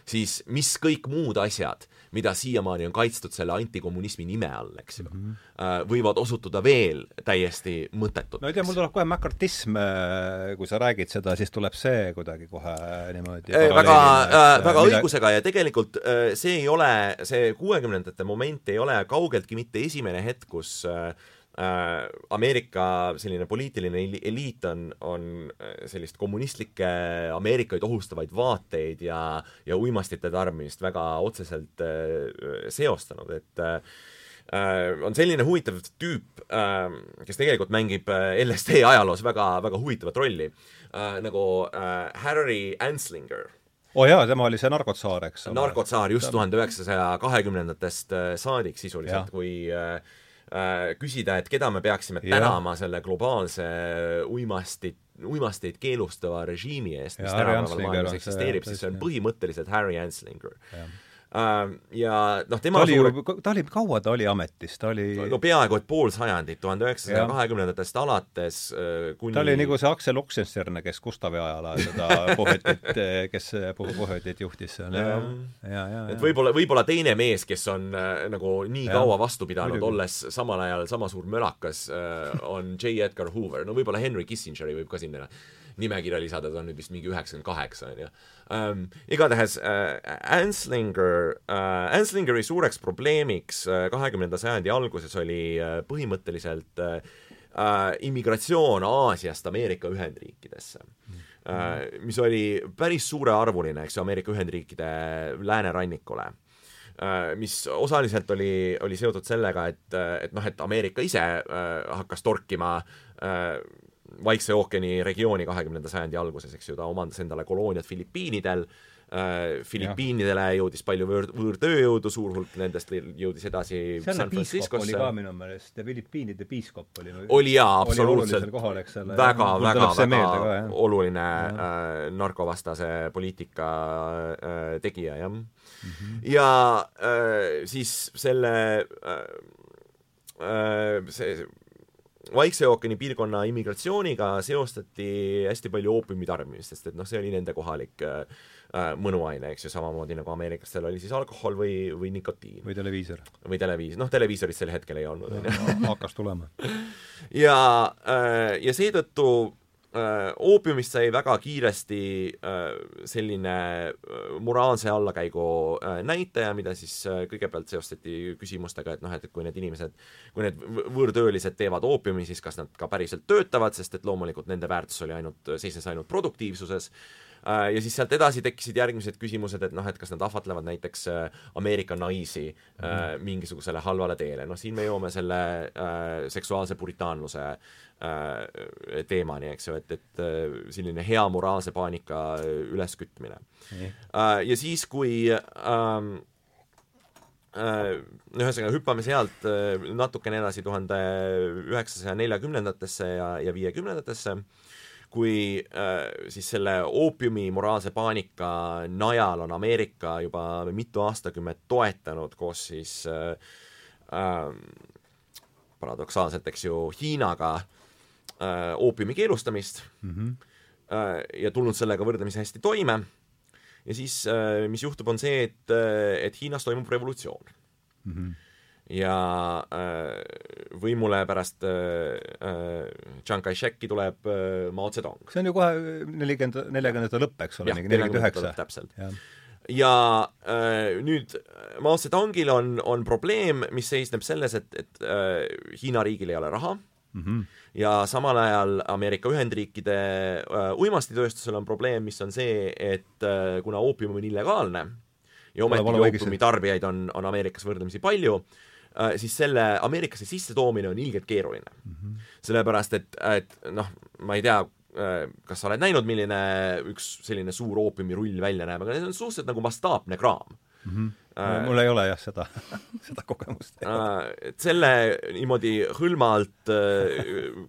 siis mis kõik muud asjad, mida siiamaani on kaitstud selle antikommunismi nime all, eks ju mm, -hmm. võivad osutuda veel täiesti mõttetud. no ei tea, mul tuleb kohe mäkartism, äh, kui sa räägid seda, siis tuleb see kuidagi kohe niimoodi väga äh,, väga mida... õigusega ja tegelikult see ei ole, see kuuekümnendate moment ei ole kaugeltki mitte esimene hetk, kus äh, Äh, Ameerika selline poliitiline eliit on, on äh, sellist kommunistlikke Ameerikaid ohustavaid vaateid ja, ja uimastite tarbimist väga otseselt äh, seostanud, et äh, on selline huvitav tüüp äh,, kes tegelikult mängib LSD ajaloos väga, väga huvitavat rolli äh,, nagu äh, Harry Anslinger oo oh jaa, tema oli see narkotsaar, eks ole. narkotsaar just tuhande üheksasaja kahekümnendatest saadik sisuliselt, kui äh, Äh, küsida, et keda me peaksime tänama selle globaalse uimastit, uimasteid keelustava režiimi eest, mis tänapäeval maailmas eksisteerib, siis see on põhimõtteliselt Harry Anslinger. Äh, ja noh, tema ta oli suure... ju, ta oli, kaua ta oli ametis, ta oli no peaaegu et pool sajandit, tuhande üheksasaja kahekümnendatest alates äh, kuni ta oli nagu see Aksel Oxenstern, kes Gustavi ajal seda Pohjotit, kes Pohjotit juhtis seal, ja, ja, ja. Et võib-olla, võib-olla teine mees, kes on äh, nagu nii ja. kaua vastu pidanud, olles samal ajal sama suur mölakas äh,, on J. Edgar Hoover, no võib-olla Henry Kissingeri võib ka sinna nimekirja lisada, ta on nüüd vist mingi üheksakümmend kaheksa, on ju. Ähm, igatahes äh, Anslinger äh,, Anslingeri suureks probleemiks kahekümnenda äh, sajandi alguses oli äh, põhimõtteliselt äh, äh, immigratsioon Aasiast Ameerika Ühendriikidesse äh,, mis oli päris suurearvuline, eks ju, Ameerika Ühendriikide läänerannikule äh, mis osaliselt oli, oli seotud sellega, et, et noh, et Ameerika ise äh, hakkas torkima äh, Vaikse ookeani regiooni kahekümnenda sajandi alguses, eks ju, ta omandas endale kolooniad Filipiinidel äh,, Filipiinidele jõudis palju võõr, võõrtööjõudu, suur hulk nendest jõudis edasi sealne piiskop oli ka minu meelest, Filipiinide piiskop oli oli jaa, absoluutselt. väga, väga, väga oluline äh, narkovastase poliitika äh, tegija, jah mm. -hmm. ja äh, siis selle äh, äh, see Vaikse ookeani piirkonna immigratsiooniga seostati hästi palju oopiumi tarbimist, sest et noh, see oli nende kohalik äh, äh, mõnuaine, eks ju, samamoodi nagu ameeriklastel oli siis alkohol või, või nikotiin. või televiisor. või televiis-, noh, televiisorit sel hetkel ei olnud, hakkas tulema. ja äh,, ja seetõttu oopiumist sai väga kiiresti äh, selline äh, moraalse allakäigu äh, näitaja, mida siis äh, kõigepealt seostati küsimustega, et noh, et kui need inimesed, kui need võõrtöölised teevad oopiumi, siis kas nad ka päriselt töötavad, sest et loomulikult nende väärtus oli ainult, seisnes ainult produktiivsuses. Äh, ja siis sealt edasi tekkisid järgmised küsimused, et noh, et kas nad ahvatlevad näiteks äh, Ameerika naisi mm -hmm. mingisugusele halvale teele, noh siin me jõuame selle äh, seksuaalse puritaanluse äh, teemani, eks ju, et, et selline hea moraalse paanika üleskütmine mm. -hmm. Äh, ja siis, kui ähm, ühesõnaga hüppame sealt natukene edasi tuhande üheksasaja neljakümnendatesse ja, ja viiekümnendatesse kui äh, siis selle oopiumi moraalse paanika najal on Ameerika juba mitu aastakümmet toetanud koos siis äh, äh, paradoksaalselt, eks ju, Hiinaga äh, oopiumi keelustamist mm -hmm. äh, ja tulnud sellega võrdlemisi hästi toime. ja siis äh,, mis juhtub, on see, et, äh, et Hiinas toimub revolutsioon mm. -hmm ja äh, võimule pärast äh, äh, Chiang Kai-sheki tuleb Mao Zedong. see on ju kohe nelikümmend, neljakümnendate lõpp, eks ole, mingi nelikümmend üheksa. täpselt. ja äh, nüüd Mao Zedongil on, on probleem, mis seisneb selles, et, et äh, Hiina riigil ei ole raha mm, -hmm. ja samal ajal Ameerika Ühendriikide äh, uimastitööstusel on probleem, mis on see, et äh, kuna oopium on illegaalne ja ometigi oopiumi tarbijaid on, on Ameerikas võrdlemisi palju, Äh, siis selle Ameerikasse sissetoomine on ilgelt keeruline mm. -hmm. sellepärast, et, et noh, ma ei tea, äh, kas sa oled näinud, milline üks selline suur oopiumirull välja näeb, aga see on suhteliselt nagu mastaapne kraam mm. -hmm. Uh, mul ei ole jah seda seda kogemust uh,. et selle niimoodi hõlma alt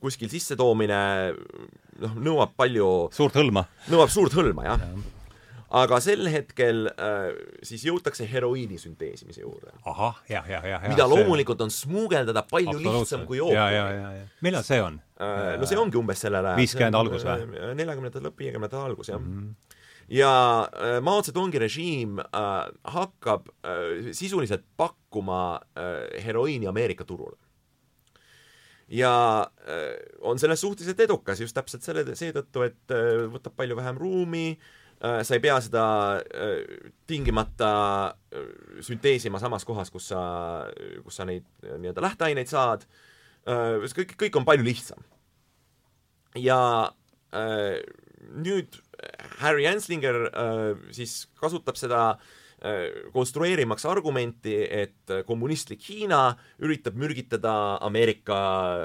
kuskil sissetoomine noh, nõuab palju suurt hõlma. nõuab suurt hõlma, jah ja aga sel hetkel äh, siis jõutakse heroiini sünteesimise juurde. ahah, jah, jah, jah. mida loomulikult on smuugeldada palju lihtsam kui oopiumi. millal see on äh,? no see ongi umbes sellel ajal. viiskümmend algus või? Neljakümnendate lõpp, viiekümnendate algus, jah mm. -hmm ja äh, Mao Zedongi režiim äh, hakkab äh, sisuliselt pakkuma äh, heroiini Ameerika turule. ja äh, on selles suhteliselt edukas just täpselt selle, seetõttu, et äh, võtab palju vähem ruumi Äh, sa ei pea seda äh, tingimata äh, sünteesima samas kohas, kus sa, kus sa neid nii-öelda lähteaineid saad. kõik, kõik on palju lihtsam. ja nüüd Harry Anslinger siis kasutab seda äh, Äh, konstrueerimaks argumenti, et kommunistlik Hiina üritab mürgitada Ameerika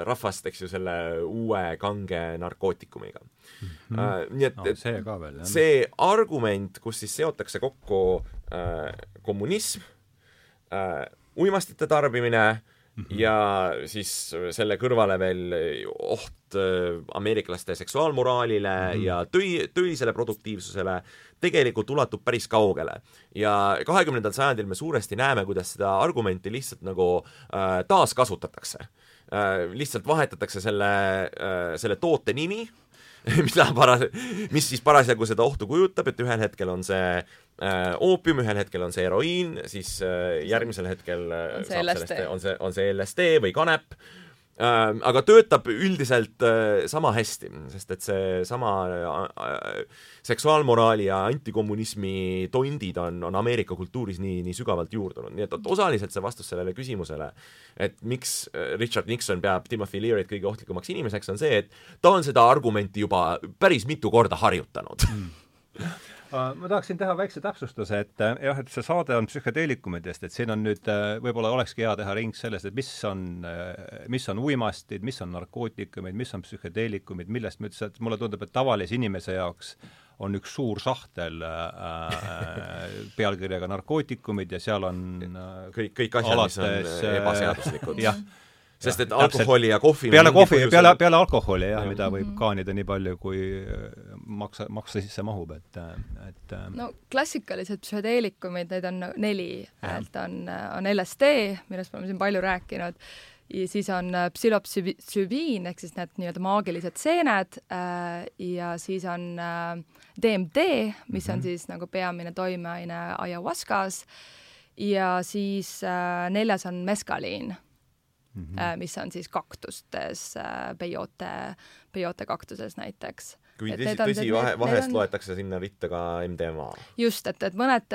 rahvast, eks ju, selle uue kange narkootikumiga mm. -hmm. nii et no,, et see, ka veel, jah. see argument, kus siis seotakse kokku äh, kommunism äh,, uimastite tarbimine äh, Mhm. ja siis selle kõrvale veel oht äh, ameeriklaste seksuaalmoraalile mm -hmm. ja töi-, töisele produktiivsusele tegelikult ulatub päris kaugele. ja kahekümnendal sajandil me suuresti näeme, kuidas seda argumenti lihtsalt nagu äh, taaskasutatakse äh,. lihtsalt vahetatakse selle äh,, selle toote nimi mida para-, mis siis parasjagu seda ohtu kujutab, et ühel hetkel on see äh, oopium, ühel hetkel on see heroiin, siis äh, järgmisel hetkel äh, on see LSD, on see, on see LSD või kanep aga töötab üldiselt sama hästi, sest et seesama seksuaalmoraali ja antikommunismi tondid on, on Ameerika kultuuris nii, nii sügavalt juurdunud, nii et osaliselt see vastus sellele küsimusele, et miks Richard Nixon peab Timothy Leary't kõige ohtlikumaks inimeseks, on see, et ta on seda argumenti juba päris mitu korda harjutanud. Mm ma tahaksin teha väikse täpsustuse, et äh, jah, et see saade on psühhedeelikumidest, et siin on nüüd äh, võib-olla olekski hea teha ring sellest, et mis on, äh, mis on uimastid, mis on narkootikumid, mis on psühhedeelikumid, millest me üldse, et mulle tundub, et tavalise inimese jaoks on üks suur sahtel äh, pealkirjaga narkootikumid ja seal on äh, kõik, kõik asjad, mis on ebaseaduslikud. jah sest et alkoholi ja kohvi peale kohvi, peale, peale alkoholi jah ja., mida võib kaanida nii palju, kui äh, maksa, maksa sisse mahub, et, äh, et äh, no klassikalised psühhedeelikumid, neid on neli, et on, on LSD, millest me oleme siin palju rääkinud, ja siis on psülopsübiin ehk siis need nii-öelda maagilised seened ja siis on DMD, mis on mm -hmm. siis nagu peamine toimeaine ayahuascas ja siis neljas on meskaliin mm, -hmm. mis on siis kaktustes, äh, peyote, peyote kaktuses näiteks kui tõsi, tõsi, vahe, vahest on... loetakse sinna ritta ka MDMA. just, et, et mõned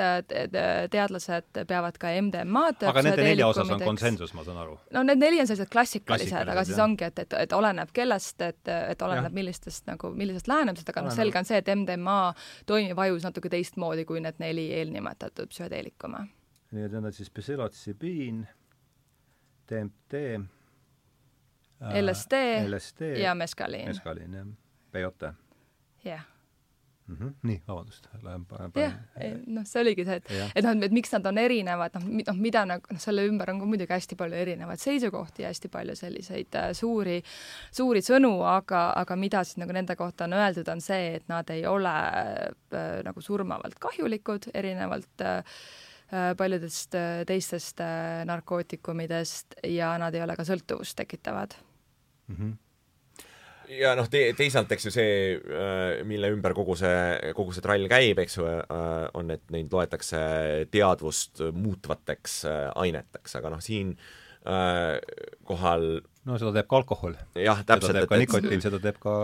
teadlased peavad ka MDMA-d aga nende nelja osas on konsensus, ma saan aru? no need neli on sellised klassikalised, aga siis jah. ongi, et, et, et oleneb kellest, et, et oleneb ja. millistest nagu, millisest lähenemisest, aga noh, selge on see, et MDMA toimib ajus natuke teistmoodi kui need neli eelnimetatud psühhedeelikume. nii et need on siis psühhotsibiin DMT äh,, LSD, LSD ja meskaliin. meskaliin, jah. peyote. jah mm. -hmm. nii, vabandust, lähen panen jah, noh, see oligi see, et, et noh, et miks nad on erinevad, noh, noh, mida nagu, noh, selle ümber on ka muidugi hästi palju erinevaid seisukohti ja hästi palju selliseid äh, suuri, suuri sõnu, aga, aga mida siis nagu nende kohta on öeldud, on see, et nad ei ole äh, nagu surmavalt kahjulikud, erinevalt Äh, paljudest äh, teistest äh, narkootikumidest ja nad ei ole ka sõltuvust tekitavad mm. -hmm ja noh, te-, teisalt eks ju see, mille ümber kogu see, kogu see trall käib, eks ju, on, et neid loetakse teadvust muutvateks aineteks, aga noh, siin kohal no seda teeb ka alkohol. jah, täpselt. seda teeb ka nikotiin, seda teeb ka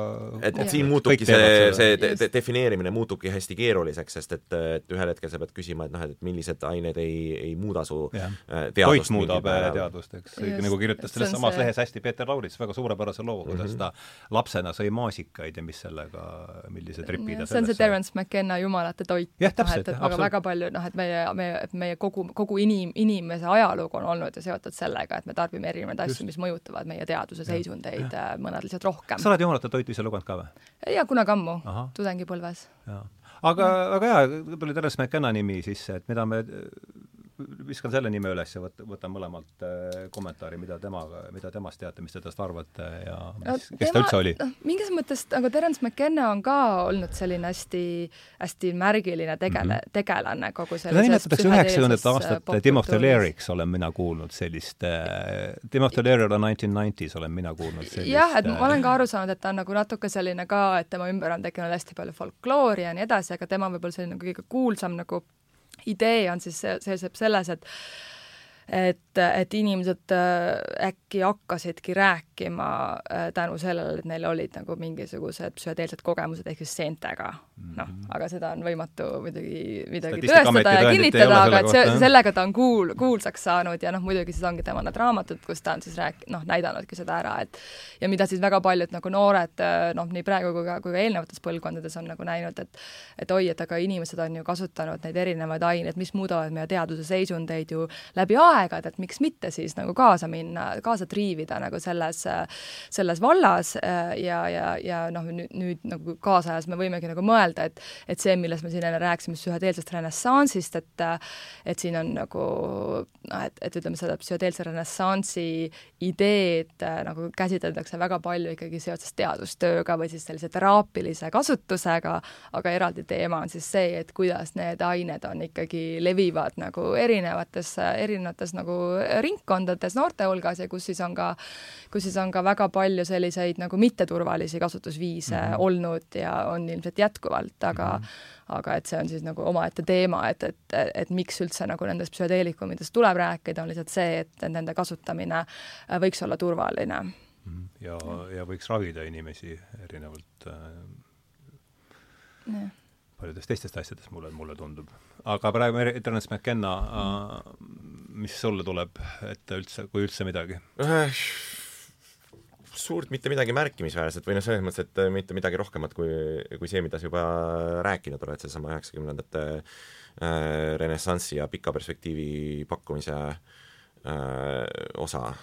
et, et siin muutubki see, see de de defineerimine muutubki hästi keeruliseks, sest et, et ühel hetkel sa pead küsima, et noh, et millised ained ei, ei muuda su ja. Äh, teadvust. toit muudab teadvust, eks, nagu kirjutas selles samas see... lehes hästi Peeter Laurits väga suurepärase loo, kuidas mm -hmm. ta lapsena sõi maasikaid ja mis sellega, millised ripid ta see on see Terence McKenna jumalate toit. jah, täpselt. et, et väga, väga palju noh, et meie, meie, et meie kogu, kogu inim, inimese ajalugu on olnud ju seotud sellega, et me tarbime erinevaid asju, mis mõjutavad meie teadvuse seisundeid, äh, mõned lihtsalt rohkem. sa oled Jumalate toitu ise lugenud ka või? jaa, kunagi ammu, tudengipõlves. aga, aga jaa, tuli Terence McKenna nimi sisse, et mida me viskan selle nime üles ja võt-, võtan mõlemalt äh, kommentaari, mida temaga, mida temast teate, mis te temast arvate ja mis no, kes tema, ta üldse oli? noh, mingis mõttes, aga Terence McKenna on ka olnud selline hästi, hästi märgiline tegele mm, -hmm. tegelane kogu selles teda nimetatakse üheksakümnendat aastat Timothy Leary'ks, olen mina kuulnud sellist äh,, Timothy Leary on nineteen nineties, olen mina kuulnud sellist jah, et ma olen ka aru saanud, et ta on nagu natuke selline ka, et tema ümber on tekkinud hästi palju folkloori ja nii edasi, aga tema võib-olla selline kõige kuulsam nagu idee on siis, seisneb selles, et et, et inimesed äh, äkki hakkasidki rääkima äh, tänu sellele, et neil olid nagu mingisugused psühhedeelsed kogemused ehk siis seentega noh, mhm. aga seda on võimatu muidugi midagi tõestada ja kinnitada, aga et see, sellega ta on kuul-, kuulsaks saanud ja noh, muidugi siis ongi tema need raamatud, kus ta on siis rääk-, noh, näidanudki seda ära, et ja mida siis väga paljud nagu noored noh, nii praegu kui ka, kui ka eelnevates põlvkondades on nagu näinud, et et oi, et aga inimesed on ju kasutanud neid erinevaid aineid, mis muudavad meie teaduse seisundeid ju läbi aegade, et miks mitte siis nagu kaasa minna, kaasa triivida nagu selles, selles vallas ja, ja, ja noh, nüüd, nüüd nagu kaasajas me võimegi nagu mõelda, mõelda, et et see, millest me siin enne rääkisime, psühhedeelsest renessansist, et et siin on nagu noh, et, et ütleme, seda psühhedeelse renessansi ideed nagu käsitletakse väga palju ikkagi seoses teadustööga või siis sellise teraapilise kasutusega, aga eraldi teema on siis see, et kuidas need ained on ikkagi, levivad nagu erinevates, erinevates nagu ringkondades noorte hulgas ja kus siis on ka, kus siis on ka väga palju selliseid nagu mitteturvalisi kasutusviise mm -hmm. olnud ja on ilmselt jätkuvalt jätkuvalt, aga mm -hmm. aga et see on siis nagu omaette teema, et, et, et miks üldse nagu nendest psühhedeelikumidest tuleb rääkida, on lihtsalt see, et nende kasutamine võiks olla turvaline Mhm. ja, ja võiks ravida inimesi erinevalt äh, paljudest teistest asjadest, mulle, mulle tundub. aga praegu Terence McKenna äh,, mis sulle tuleb ette üldse, kui üldse midagi? Suurt mitte midagi märkimisväärset või noh, selles mõttes, et mitte midagi rohkemat kui, kui see, mida sa juba rääkinud oled, seesama üheksakümnendate äh, renessansi ja pika perspektiivi pakkumise äh, osa,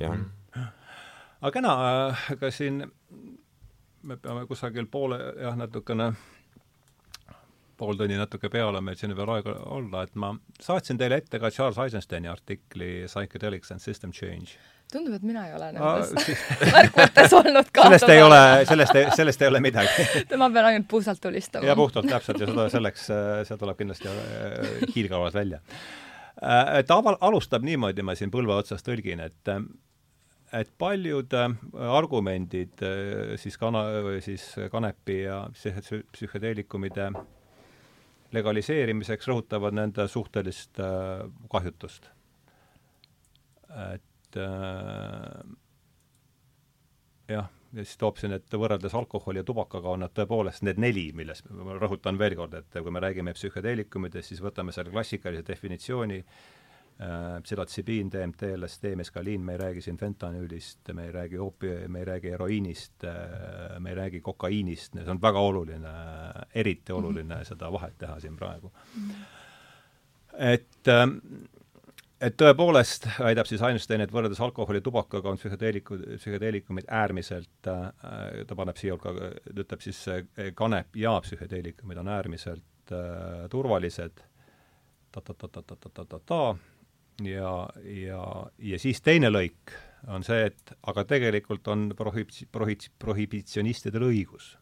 jah mm. -hmm. aga kena, ega siin me peame kusagil poole, jah, natukene pool tunni natuke peale meil siin veel aega olla, et ma saatsin teile ette ka Charles Eisensteini artikli Psychedelics and System Change. Tundub, et mina ei ole nendes märkmetes olnud ka. sellest ei ole, sellest ei, sellest ei ole midagi ma pean ainult puusalt tulistama. ja puhtalt, täpselt, ja seda selleks, see tuleb kindlasti äh, hiilgavalt välja. Äh, ta aval-, alustab niimoodi, ma siin põlve otsas tõlgin, et et paljud äh, argumendid siis kana-, siis kanepi ja psühhedeelikumide legaliseerimiseks rõhutavad nende suhtelist äh, kahjutust. et äh, jah, ja siis toob siin, et võrreldes alkoholi ja tubakaga on nad tõepoolest need neli, milles, ma rõhutan veel kord, et kui me räägime psühhedeelikumidest, siis võtame selle klassikalise definitsiooni äh,, Äh, psühhotsibiin, DMT, LSD, meskaliin, me ei räägi siin fentanüülist, me ei räägi oopi-, me ei räägi heroiinist, äh, me ei räägi kokaiinist, see on väga oluline, eriti oluline mm -hmm. seda vahet teha siin praegu mm. -hmm. et ähm, et tõepoolest, väidab siis Einstein, et võrreldes alkoholi ja tubakaga on psühhedeelikud, psühhedeelikumid äärmiselt äh,, ta paneb siia hulka, ütleb siis kanep ja psühhedeelikumid on äärmiselt äh, turvalised ta-ta-ta-ta-ta-ta-ta-ta, ja, ja, ja siis teine lõik on see, et aga tegelikult on prohib-, prohib-, prohibitsionistidel õigus.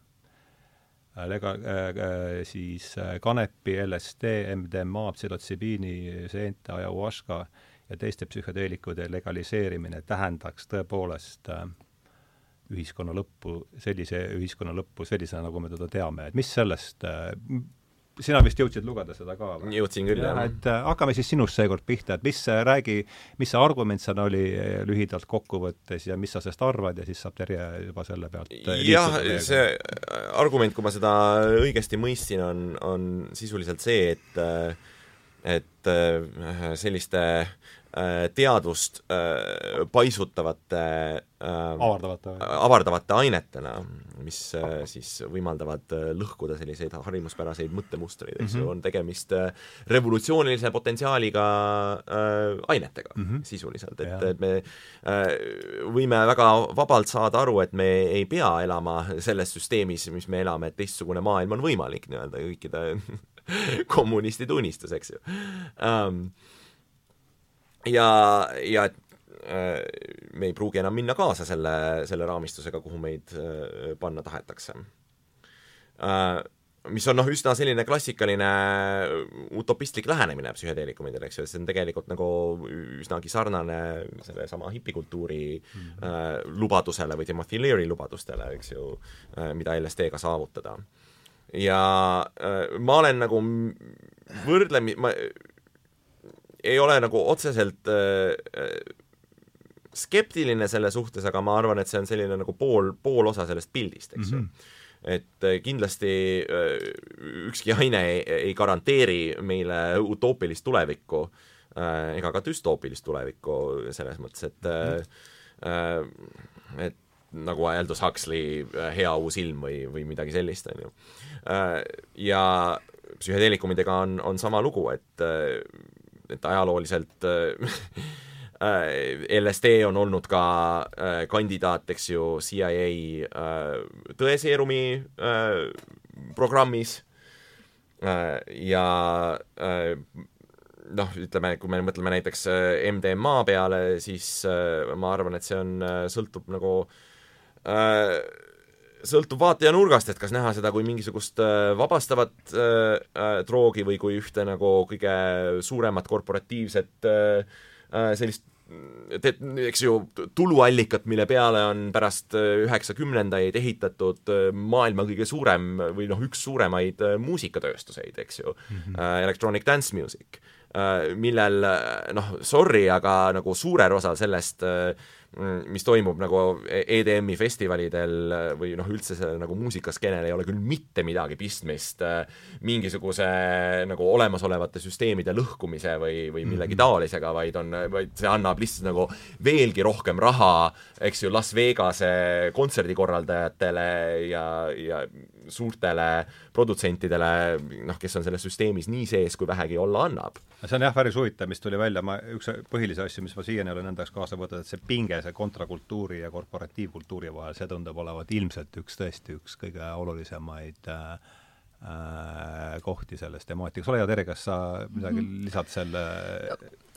Lega- äh,, siis äh, kanepi, LSD, MDMA, psühhotsibiini, seente, ayahuasca ja teiste psühhedeelikute legaliseerimine tähendaks tõepoolest äh, ühiskonna lõppu, sellise ühiskonna lõppu sellisena, nagu me teda teame, et mis sellest äh, sina vist jõudsid lugeda seda ka või? jõudsin küll, jah. et äh, hakkame siis sinust seekord pihta, et mis, räägi, mis see argument seal oli äh, lühidalt kokkuvõttes ja mis sa sellest arvad ja siis saab Terje juba selle pealt äh, jah, see argument, kui ma seda õigesti mõistsin, on, on sisuliselt see, et et selliste äh, Äh, teadvust äh, paisutavate äh, avardavate, avardavate ainetena, mis siis võimaldavad lõhkuda selliseid harjumuspäraseid mõttemustreid, eks ju. Mm -hmm., on tegemist revolutsioonilise potentsiaaliga ainetega mm -hmm. sisuliselt, et, et me võime väga vabalt saada aru, et me ei pea elama selles süsteemis, mis me elame, et teistsugune maailm on võimalik nii-öelda kõikide kommunistide unistus, eks ju. Um, ja, ja et äh, me ei pruugi enam minna kaasa selle, selle raamistusega, kuhu meid äh, panna tahetakse äh,. mis on noh, üsna selline klassikaline utopistlik lähenemine psühhedeelikumidele, eks ju, et see on tegelikult nagu üsnagi sarnane sellesama hipikultuuri mm -hmm. lubadusele või Timothy Leary lubadustele, eks ju mida LSD-ga saavutada. ja ma olen nagu võrdlemi-, ma ei ole nagu otseselt äh, äh, skeptiline selle suhtes, aga ma arvan, et see on selline nagu pool, pool osa sellest pildist, eks ju mm -hmm et äh, kindlasti äh, ükski aine ei, ei garanteeri meile utoopilist tulevikku ega ka düstoopilist tulevikku selles mõttes, et mhm. et nagu Aldous Huxley Hea uus ilm või, või midagi sellist, on ju. ja psühhedeelikumidega on, on sama lugu, et et ajalooliselt äh, LSD on olnud ka äh, kandidaat, eks ju, CIA äh, tõeseerumi programmis. Ja noh, ütleme, kui me mõtleme näiteks MDMA peale, siis ma arvan, et see on sõltub nagu äh, sõltub vaataja nurgast, et kas näha seda kui mingisugust äh, vabastavat äh, äh, droogi või kui ühte nagu kõige suuremat korporatiivset äh, äh sellist teed, eks ju, tuluallikat, mille peale on pärast üheksakümnendaid ehitatud maailma kõige suurem või noh, üks suuremaid muusikatööstuseid, eks ju mm, -hmm. Electronic Dance Music, millel noh, sorry, aga nagu suurel osal sellest Mm, mis toimub nagu EDM-i festivalidel või noh, üldse sellel nagu muusikaskenel ei ole küll mitte midagi pistmist äh, mingisuguse nagu olemasolevate süsteemide lõhkumise või, või millegi mhm. taolisega, vaid on, vaid see annab lihtsalt nagu veelgi rohkem raha, eks ju, Las Vegase kontserdikorraldajatele ja, ja suurtele produtsentidele, noh, kes on selles süsteemis nii sees, kui vähegi olla annab. see on jah, päris huvitav, mis tuli välja, ma, üks põhilisi asju, mis ma siiani olen enda jaoks kaasa võtnud, et see pinge see kontrakultuuri ja korporatiivkultuuri vahel, see tundub olevat ilmselt üks tõesti üks kõige olulisemaid äh, äh kohti selles temaatika. ole hea, Tere, kas sa midagi mm -hmm. lisad selle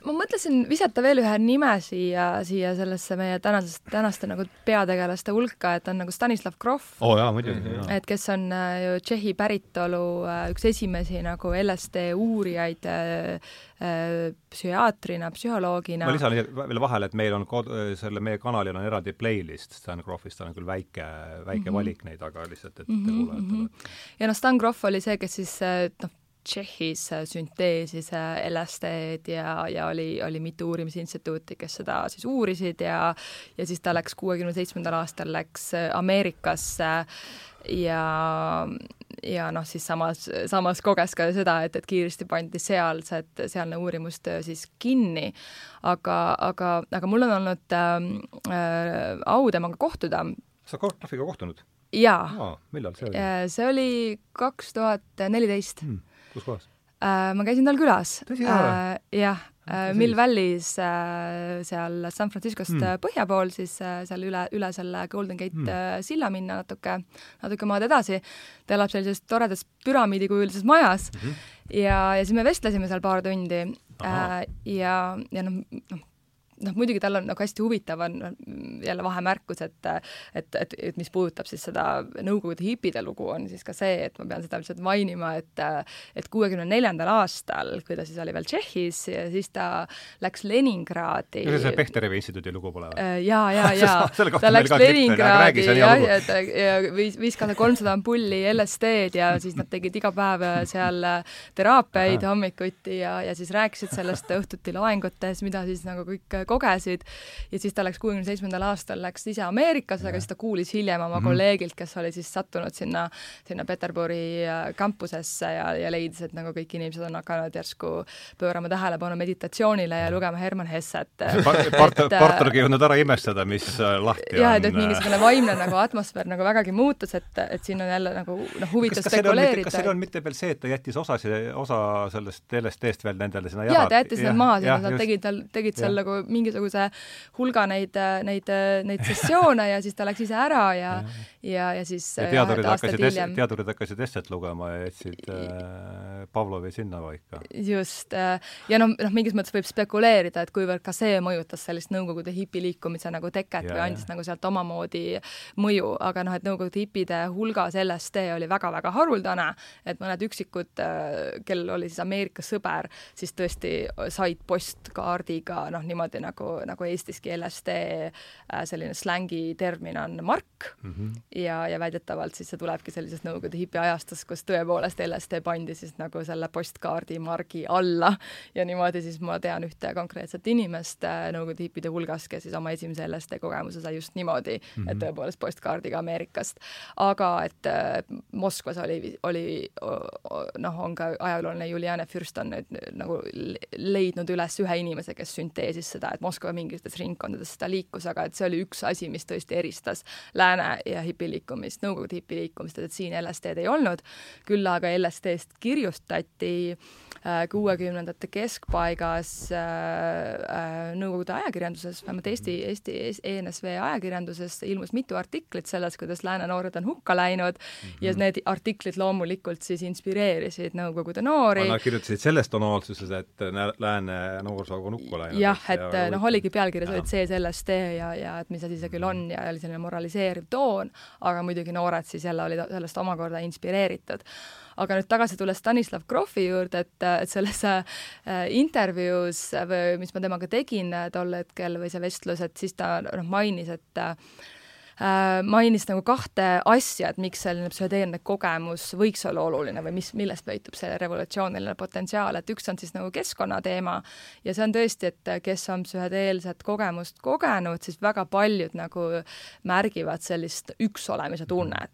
ma mõtlesin visata veel ühe nime siia, siia sellesse meie tänasest, tänaste nagu peategelaste hulka, et on nagu Stanislav Grof. oo oh, jaa, muidugi mm. -hmm. et kes on äh, ju Tšehhi päritolu äh, üks esimesi nagu LSD uurijaid äh, psühhiaatrina, psühholoogina. ma lisan veel vahele, et meil on kod-, selle meie kanalil on eraldi playlist Stan Grofist, on küll väike, väike mm -hmm. valik neid, aga lihtsalt, et mm -hmm. kuulajatele. ja noh, Stan Grof oli see, kes siis noh, Tšehhis äh, sünteesis äh, LSD-d ja, ja oli, oli mitu uurimisinstituuti, kes seda siis uurisid ja ja siis ta läks kuuekümne seitsmendal aastal läks äh, Ameerikasse ja, ja noh, siis samas, samas koges ka seda, et, et kiiresti pandi sealsed, sealne uurimustöö siis kinni. aga, aga, aga mul on olnud äh, au temaga kohtuda. sa Kortnoviga kohtunud? jaa. millal see oli? see oli kaks tuhat neliteist hmm kus kohas äh,? ma käisin tal külas. äh,? jah äh,, Mill Valley's äh, seal San Franciscost mm. põhja pool, siis äh, seal üle, üle selle Golden Gate mm. äh, silla minna natuke, natuke maad edasi. ta elab sellises toredas püramiidikujulises majas mm -hmm. ja, ja siis me vestlesime seal paar tundi äh, ja, ja noh, noh noh, muidugi tal on nagu hästi huvitav on jälle vahemärkus, et et, et, et mis puudutab siis seda Nõukogude hipide lugu, on siis ka see, et ma pean seda lihtsalt mainima, et et kuuekümne neljandal aastal, kui ta siis oli veel Tšehhis, siis ta läks Leningradi ja see Pehterevi instituudi lugu pole või? Äh, jaa, jaa, jaa. ta läks Leningradi jah, ja, ja viis, viis kaasa kolmsada ampulli LSD-d ja siis nad tegid iga päev seal teraapiaid hommikuti ja, ja siis rääkisid sellest õhtuti loengutes, mida siis nagu kõik kogesid. Ja siis ta läks kuuekümne seitsmendal aastal, läks ise Ameerikasse, aga siis ta kuulis hiljem oma mm -hmm. kolleegilt, kes oli siis sattunud sinna, sinna Peterburi äh, kampusesse ja, ja leidis, et nagu kõik inimesed on hakanud järsku pöörama tähelepanu meditatsioonile ja lugema Herman Hesset. Part-, äh, partnergi jõudnud ära imestada, mis äh, lahti jah, et, et mingisugune vaimne nagu atmosfäär nagu vägagi muutus, et, et siin on jälle nagu noh, huvitav spekuleerida. kas seal on mitte veel see, et ta jättis osa, osa sellest LSD-st veel nendele sinna jaa, ta jättis need maha nad tegid tal, tegid seal nagu mingisuguse hulga neid, neid, neid sessioone ja siis ta läks ise ära ja, ja, ja siis ja teadurid hakkasid teadurid hakkasid esset lugema ja jätsid äh, Pavlovi sinna paika. just äh,, ja noh, noh, mingis mõttes võib spekuleerida, et kuivõrd ka see mõjutas sellist Nõukogude hipiliikumise nagu teket ja, või andis ja. nagu sealt omamoodi mõju, aga noh, et Nõukogude hipide hulgas LSD oli väga-väga haruldane, et mõned üksikud äh,, kellel oli siis Ameerikas sõber, siis tõesti said postkaardiga noh, niimoodi nagu nagu, nagu Eestiski LSD äh, selline slängi termin on mark mm -hmm. ja, ja väidetavalt siis see tulebki sellisest Nõukogude hipiajastust, kus tõepoolest LSD pandi siis nagu selle postkaardi margi alla ja niimoodi siis ma tean ühte konkreetset inimest äh, Nõukogude hipide hulgas, kes siis oma esimese LSD kogemuse sai just niimoodi mm, -hmm. et mhm. tõepoolest postkaardiga Ameerikast. aga et äh, Moskvas oli, oli noh, on ka ajalooline Juliane Fürst on nüüd nagu leidnud üles ühe inimese, kes sünteesis seda, et Moskva mingites ringkondades seda liikus, aga et see oli üks asi, mis tõesti eristas lääne ja hipiliikumist, Nõukogude hipiliikumist, et siin LSD-d ei olnud, küll aga LSD-st kirjutati äh, kuuekümnendate keskpaigas äh, äh, Nõukogude ajakirjanduses, vähemalt Eesti, Eesti ENSV ajakirjanduses ilmus mitu artiklit selles, kuidas lääne noored on hukka läinud mm -hmm. ja need artiklid loomulikult siis inspireerisid Nõukogude noori. Nad kirjutasid selles tonaalsuses, et lääne noorsoo on hukka läinud. jah, et noh, noh, oligi pealkirjas olid sees LSD ja, ja et mis asi see küll on ja oli selline moraliseeriv toon, aga muidugi noored siis jälle olid sellest omakorda inspireeritud. aga nüüd tagasi tulles Stanislav Grofi juurde, et, et selles äh, intervjuus või mis ma temaga tegin tol hetkel või see vestlus, et siis ta noh, mainis, et äh, äh, mainis nagu kahte asja, et miks selline psühhedeelne kogemus võiks olla oluline või mis, millest peitub see revolutsiooniline potentsiaal, et üks on siis nagu keskkonnateema ja see on tõesti, et kes on psühhedeelset kogemust kogenud, siis väga paljud nagu märgivad sellist üksolemise tunnet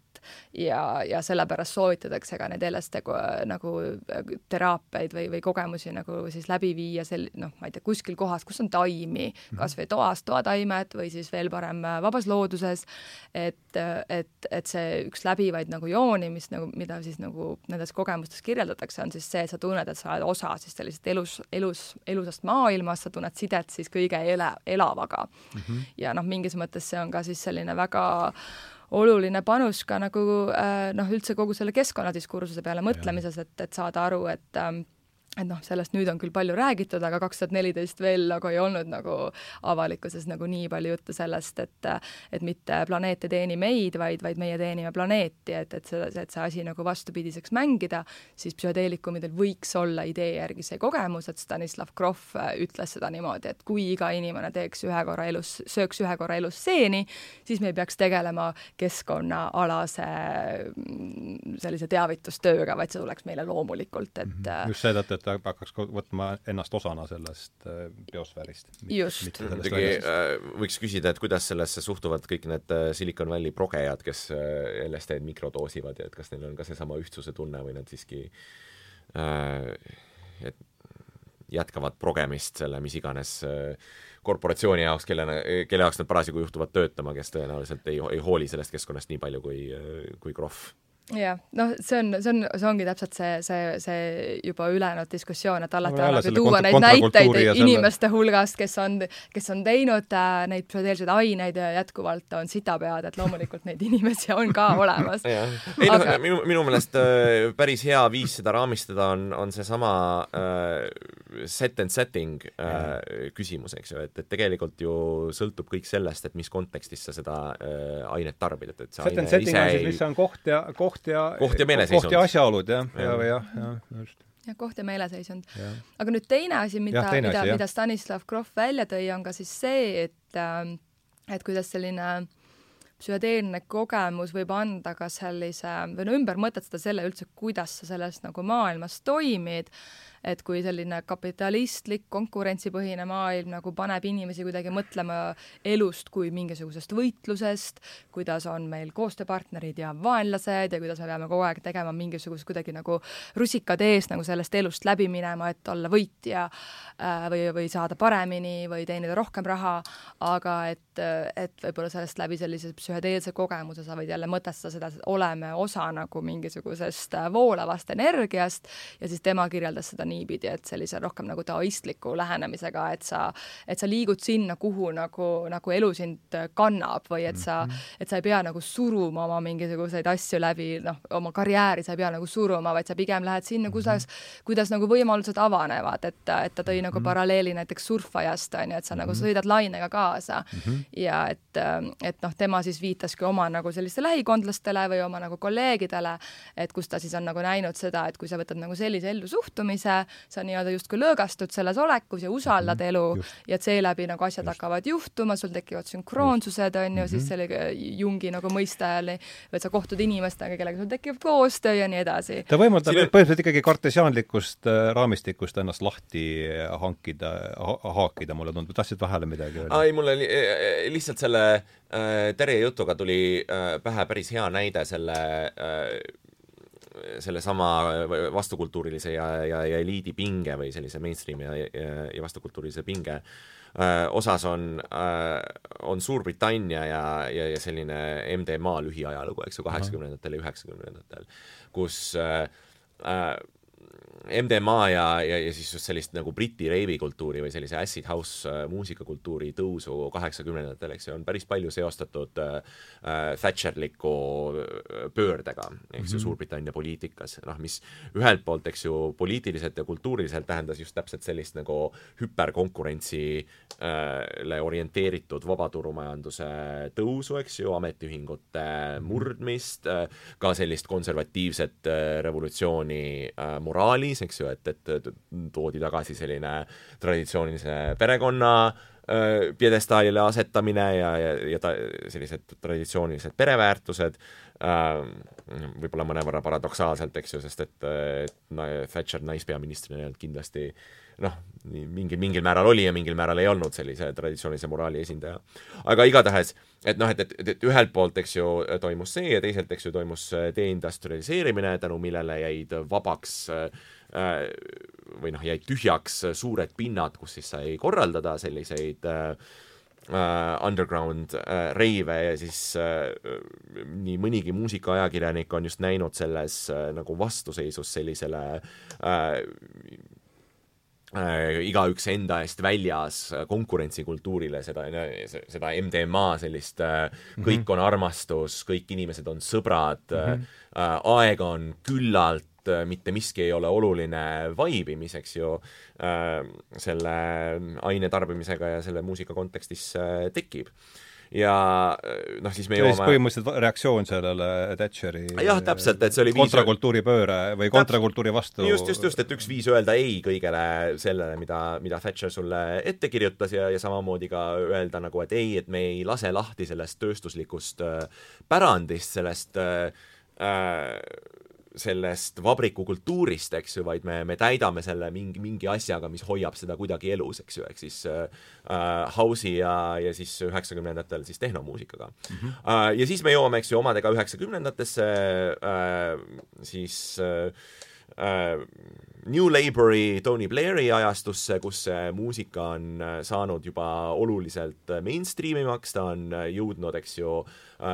ja, ja sellepärast soovitatakse ka neid LSD nagu äh, teraapiaid või, või kogemusi nagu siis läbi viia sel-, noh, ma ei tea, kuskil kohas, kus on taimi, mhm. kas või toas toataimed või siis veel parem äh, vabas looduses, et, et, et see üks läbivaid nagu jooni, mis nagu, mida siis nagu nendes kogemustes kirjeldatakse, on siis see, et sa tunned, et sa oled osa siis sellisest elus, elus, elusast maailmast, sa tunned sidet siis kõige ele-, elavaga mm. -hmm. ja noh, mingis mõttes see on ka siis selline väga oluline panus ka nagu äh, noh, üldse kogu selle keskkonnadiskursuse peale mõtlemises, et, et saada aru, et ähm, et noh, sellest nüüd on küll palju räägitud, aga kaks tuhat neliteist veel nagu ei olnud nagu avalikkuses nagu nii palju juttu sellest, et et mitte planeet ei teeni meid, vaid, vaid meie teenime planeeti, et, et see, et see asi nagu vastupidiseks mängida, siis psühhedeelikumidel võiks olla idee järgi see kogemus, et Stanislav Grof ütles seda niimoodi, et kui iga inimene teeks ühe korra elus, sööks ühe korra elus seeni, siis me ei peaks tegelema keskkonnaalase mm, sellise teavitustööga, vaid see tuleks meile loomulikult, et -hmm. just seetõttu, et ta hakkaks võtma ennast osana sellest äh, biosfäärist. just. muidugi äh, võiks küsida, et kuidas sellesse suhtuvad kõik need äh, Silicon Valley progejad, kes LSD-d mikrodoosivad ja et kas neil on ka seesama ühtsuse tunne või nad siiski et jätkavad progemist selle mis iganes korporatsiooni jaoks, kellena, kelle jaoks nad parasjagu juhtuvad töötama, kes tõenäoliselt ei, ei hooli sellest keskkonnast nii palju kui, kui Krohv jah, noh, see on, see on, see ongi täpselt see, see, see juba ülejäänud diskussioon, et alati no, annab ju tuua neid näiteid inimeste hulgast, kes on, kes on teinud äh, neid psühhedeelseid aineid ja jätkuvalt on sitapead, et loomulikult neid inimesi on ka olemas. ei no Aga... minu, minu meelest äh, päris hea viis seda raamistada on, on seesama äh, set and setting äh, küsimus, eks ju, et, et tegelikult ju sõltub kõik sellest, et mis kontekstis sa seda äh, ainet tarbid, et, et see set and setting on siis, mis on koht ja koht koht ja koht ja meeleseisund. koht ja asjaolud, jah, ja, ja, jah, jah, just. Jah, koht ja meeleseisund. aga nüüd teine asi, mida, mida, mida Stanislav Grof välja tõi, on ka siis see, et äh, et kuidas selline psühhedeelne kogemus võib anda ka sellise, või no ümber mõtestada selle üldse, kuidas sa selles nagu maailmas toimid et kui selline kapitalistlik konkurentsipõhine maailm nagu paneb inimesi kuidagi mõtlema elust kui mingisugusest võitlusest, kuidas on meil koostööpartnerid ja vaenlased ja kuidas me peame kogu aeg tegema mingisugust kuidagi nagu rusikad ees nagu sellest elust läbi minema, et olla võitja äh, või, või saada paremini või teenida rohkem raha, aga et, et võib-olla sellest läbi sellise psühhedeelse kogemuse sa võid jälle mõtestada seda, et oleme osa nagu mingisugusest voolavast energiast ja siis tema kirjeldas seda nii, niipidi, et sellise rohkem nagu taoistliku lähenemisega, et sa, et sa liigud sinna, kuhu nagu, nagu elu sind kannab või et sa, mhm. et sa ei pea nagu suruma oma mingisuguseid asju läbi, noh, oma karjääri sa ei pea nagu suruma, vaid sa pigem lähed sinna, kuidas, mhm. kuidas nagu võimalused avanevad, et, et ta tõi nagu mhm. paralleeli näiteks surfajast, on ju, et sa nagu sõidad lainega kaasa ja et, et noh, tema siis viitaski oma nagu sellistele lähikondlastele või oma nagu kolleegidele, et kus ta siis on nagu näinud seda, et kui sa võtad nagu sellise ellusuhtumise, sa nii-öelda justkui lõõgastud selles olekus ja usaldad -hmm. elu just. ja et seeläbi nagu asjad just. hakkavad juhtuma, sul tekivad sünkroonsused, on ju mm, -hmm. siis mhm. selle Jungi nagu mõiste all, et sa kohtud inimestega, kellega sul tekib koostöö ja nii edasi. ta võimaldab Siin... põhimõtteliselt ikkagi kartesiaanlikust äh, raamistikust ennast lahti hankida ha, haakida, mulle tundub, tahtsid vahele midagi öelda? ei, mulle li lihtsalt selle äh, Terje jutuga tuli äh, pähe päris hea näide selle äh, sellesama vastukultuurilise ja, ja, ja eliidi pinge või sellise mainstream'i ja, ja, ja vastukultuurilise pinge äh, osas on äh,, on Suurbritannia ja, ja, ja selline MDMA lühiajalugu, eks ju, kaheksakümnendatel ja üheksakümnendatel, kus äh, äh, MDMA ja, ja, ja siis just sellist nagu Briti reivikultuuri või sellise acid house äh, muusikakultuuri tõusu kaheksakümnendatel, eks ju, on päris palju seostatud äh, äh Thatcherliku äh, pöördega, eks ju -hmm., Suurbritannia poliitikas, noh, mis ühelt poolt, eks ju, poliitiliselt ja kultuuriliselt tähendas just täpselt sellist nagu hüperkonkurentsile äh, orienteeritud vabaturumajanduse tõusu, eks ju, ametiühingute mhm. murdmist ka sellist konservatiivset revolutsiooni moraali, Eestis, eks ju, et, et toodi tagasi selline traditsioonilise perekonna äh, pjedestaalile asetamine ja, ja, ja ta, sellised traditsioonilised pereväärtused äh,, võib-olla mõnevõrra paradoksaalselt, eks ju, sest et, et Thatcher naispeaministrina ei olnud kindlasti noh, mingil, mingil määral oli ja mingil määral ei olnud sellise traditsioonilise moraali esindaja. aga igatahes, et noh, et, et, et, et ühelt poolt, eks ju, toimus see ja teiselt, eks ju, toimus deindustrialiseerimine, tänu millele jäid vabaks äh, või noh, jäid tühjaks suured pinnad, kus siis sai korraldada selliseid äh, Uh, underground uh, reive ja siis uh, nii mõnigi muusikaajakirjanik on just näinud selles uh, nagu vastuseisus sellisele äh, igaüks enda eest väljas konkurentsikultuurile, seda, seda MDMA sellist äh, kõik on armastus, kõik inimesed on sõbrad mm, -hmm. äh, aega on küllalt, mitte miski ei ole oluline vaibimiseks ju äh, selle aine tarbimisega ja selle muusika kontekstis äh, tekib ja äh, noh, siis me jõuame põhimõtteliselt reaktsioon sellele Thatcheri jah, täpselt, et see oli kontrakultuuri pööre või kontrakultuuri vastu. Just, just, just, et üks viis öelda ei kõigele sellele, mida, mida Thatcher sulle ette kirjutas ja, ja samamoodi ka öelda nagu, et ei, et me ei lase lahti sellest tööstuslikust äh, pärandist, sellest äh, äh sellest vabrikukultuurist, eks ju, vaid me, me täidame selle mingi, mingi asjaga, mis hoiab seda kuidagi elus, eks ju, ehk siis äh, house'i ja, ja siis üheksakümnendatel siis tehnomuusikaga mm. -hmm. Uh, ja siis me jõuame, eks ju, omadega üheksakümnendatesse uh,, siis uh, uh, New Labori, Tony Blairi ajastusse, kus see muusika on saanud juba oluliselt mainstream imaks, ta on jõudnud, eks ju,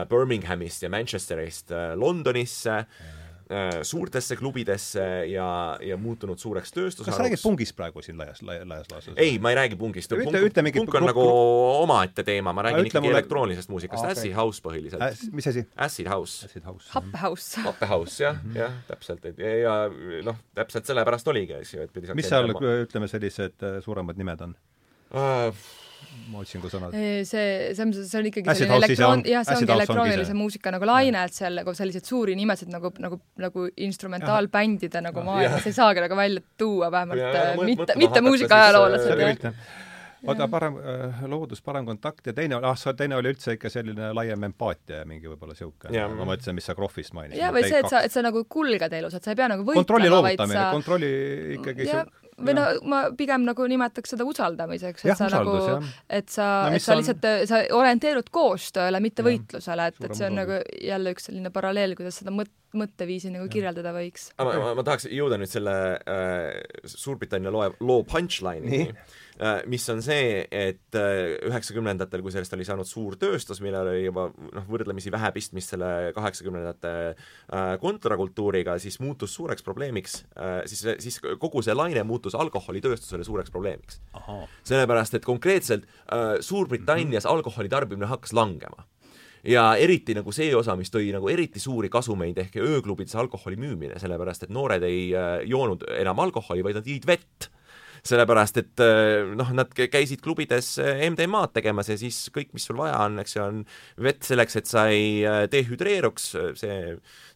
Birminghamist ja Manchesterist Londonisse mm, Äh, suurtesse klubidesse ja, ja muutunud suureks tööstusharuks. kas sa räägid pungist praegu siin laias, laias laastus? ei, ma ei räägi pungist. ütle, ütle mingi punk on nagu omaette teema, ma räägin ikkagi mulle... elektroonilisest muusikast okay., acid house põhiliselt Äs,. mis asi? Acid house. happehouse. happehouse, jah, mhm. jah, täpselt, et ja, ja noh, täpselt sellepärast oligi, eks ju, et pidi mis seal, ütleme, sellised äh, suuremad nimed on uh,? Ma otsin, kui sõnad. see, see on, see on ikkagi selline elektroon-, jah, see ongi elektroonilise muusika nagu laine, et seal nagu selliseid suuri nimesid nagu, nagu, nagu instrumentaalbändide nagu maailmas ei saagi nagu välja tuua, vähemalt ja, äh, mitte, mitte muusikaajaloollased. oota, parem äh, loodus, parem kontakt ja teine, ah, teine oli üldse ikka selline laiem empaatia ja mingi võib-olla niisugune, ma mõtlesin, mis sa Krohvist mainisid. jaa, või see, et sa, et sa nagu kulged elus, et sa ei pea nagu võitlema, kontrolli loovutamine sa..., kontrolli ikkagi ja, või no ma pigem nagu nimetaks seda usaldamiseks, et ja, sa usaldus, nagu, et sa no,, et sa on... lihtsalt, sa orienteerud koostööle, mitte ja, võitlusele, et, et see on nagu jälle üks selline paralleel, kuidas seda mõt-, mõtteviisi nagu kirjeldada võiks. ma, ma, ma tahaks jõuda nüüd selle äh, Suurbritannia loe, loo punchline'ini Äh, mis on see, et äh, üheksakümnendatel, kui sellest oli saanud suur tööstus, millel oli juba noh, võrdlemisi vähe pistmist selle kaheksakümnendate äh, kontrakultuuriga, siis muutus suureks probleemiks, siis, siis kogu see laine muutus alkoholitööstusele suureks probleemiks. sellepärast, et konkreetselt Suurbritannias mm -hmm. alkoholi tarbimine hakkas langema ja eriti nagu see osa, mis tõi nagu eriti suuri kasumeid ehk ööklubides alkoholi müümine, sellepärast et noored ei joonud enam alkoholi, vaid nad jõid vett sellepärast et äh, noh, nad käisid klubides äh, MDMA-d tegemas ja siis kõik, mis sul vaja on, eks ju, on vett selleks, et sa ei äh, dehüdreeruks, see,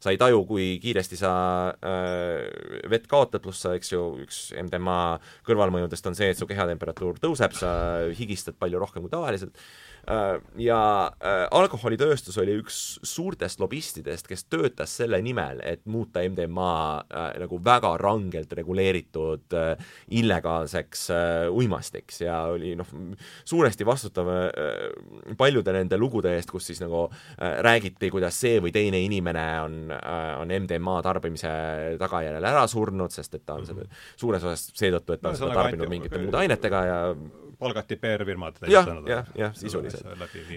sa ei taju, kui kiiresti sa äh, vett kaotad, pluss sa, eks ju, üks MDMA kõrvalmõjudest on see, et su kehatemperatuur tõuseb, sa higistad palju rohkem kui tavaliselt ja äh, alkoholitööstus oli üks suurtest lobistidest, kes töötas selle nimel, et muuta MDMA äh, nagu väga rangelt reguleeritud illegaalseks uimastiks. Ja oli noh, suuresti vastutav paljude nende lugude eest, kus siis nagu räägiti, kuidas see või teine inimene on, on MDMA tarbimise tagajärjel ära surnud, sest et ta on selle suures osas seetõttu, et ta on seda tarbinud mingite muude ainetega ja palgati PR-firmad. jah, jah, jah, sisuliselt.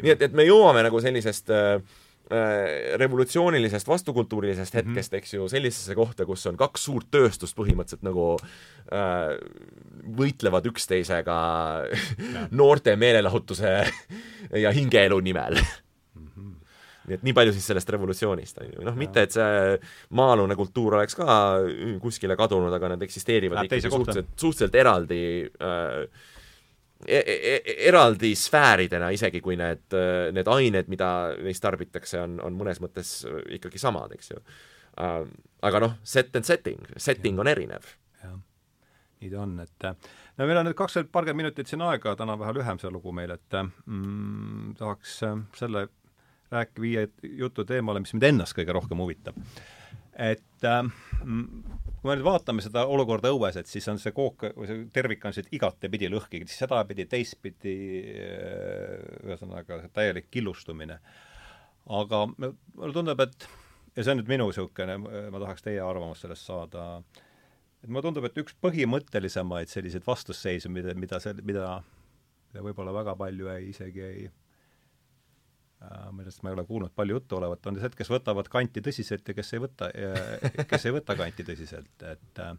nii et, et me jõuame nagu sellisest äh, äh revolutsioonilisest vastukultuurilisest mhm. hetkest mm, -hmm. eks ju, sellisesse kohta, kus on kaks suurt tööstust põhimõtteliselt nagu äh, võitlevad üksteisega noorte meelelahutuse ja hingeelu nimel mhm. nii et nii palju siis sellest revolutsioonist, on ju, noh, mitte et see maa-alune kultuur oleks ka kuskile kadunud, aga nad eksisteerivad Läheb ikkagi suhteliselt, suhteliselt eraldi äh, eraldi sfääridena, isegi kui need, need ained, mida neist tarbitakse, on, on mõnes mõttes ikkagi samad, eks ju uh,. aga noh, set and setting, setting on erinev. nii ta on, et no meil on nüüd kakskümmend, paarkümmend minutit siin aega, täna vähe lühem see lugu meil, et mm, tahaks selle rääk-, viia jutu teemale, mis mind ennast kõige rohkem huvitab. Et mm, kui me nüüd vaatame seda olukorda õues, et siis on see kook, või see tervik on siit igatepidi lõhki, sedapidi, teistpidi, ühesõnaga täielik killustumine. aga mulle tundub, et ja see on nüüd minu niisugune, ma tahaks teie arvamust sellest saada, et mulle tundub, et üks põhimõttelisemaid selliseid vastusseisu, mida, mida see, mida, mida võib-olla väga palju ei, isegi ei äh, millest ma ei ole kuulnud palju juttu olevat, on et kes võtavad kanti tõsiselt ja kes ei võta, kes ei võta kanti tõsiselt, et äh,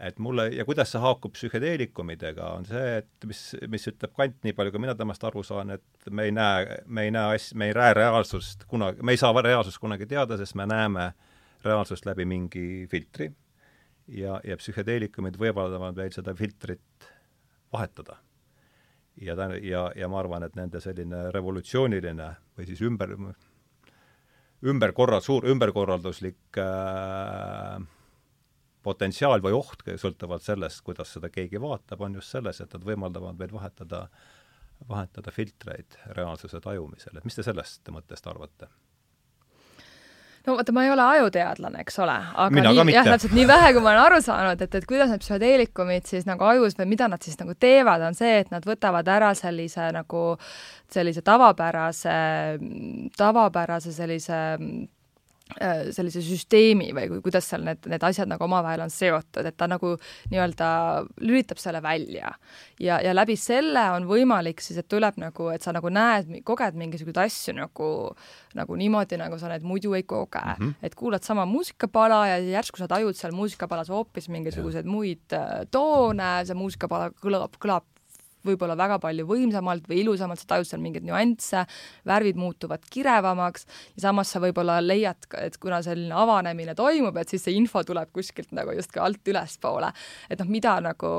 et mulle, ja kuidas see haakub psühhedeelikumidega, on see, et mis, mis ütleb Kant, nii palju kui mina temast aru saan, et me ei näe, me ei näe asj-, me ei näe reaalsust kunagi, me ei saa reaalsust kunagi teada, sest me näeme reaalsust läbi mingi filtri ja, ja psühhedeelikumid võimaldavad meil seda filtrit vahetada. Ja ta, ja, ja ma arvan, et nende selline revolutsiooniline või siis ümber, ümberkorra-, suur ümberkorralduslik äh, potentsiaal või oht, sõltuvalt sellest, kuidas seda keegi vaatab, on just selles, et nad võimaldavad meil vahetada, vahetada filtreid reaalsuse tajumisel, et mis te sellest mõttest arvate? No vaata, ma ei ole ajuteadlane, eks ole, aga Mina nii, jah, täpselt nii vähe, kui ma olen aru saanud, et, et kuidas need psühhedeelikumid siis nagu ajus või mida nad siis nagu teevad, on see, et nad võtavad ära sellise nagu sellise tavapärase, tavapärase sellise sellise süsteemi või kuidas seal need, need asjad nagu omavahel on seotud, et ta nagu nii-öelda lülitab selle välja. ja, ja läbi selle on võimalik siis, et tuleb nagu, et sa nagu näed, koged mingisuguseid asju nagu, nagu niimoodi, nagu sa neid muidu ei koge mm. -hmm. et kuulad sama muusikapala ja järsku sa tajud seal muusikapalas hoopis mingisuguseid ja. muid äh, toone, see muusikapala kõlab, kõlab võib-olla väga palju võimsamalt või ilusamalt, sa tajud seal mingeid nüansse, värvid muutuvad kirevamaks ja samas sa võib-olla leiad, et kuna selline avanemine toimub, et siis see info tuleb kuskilt nagu justkui alt ülespoole. et noh, mida nagu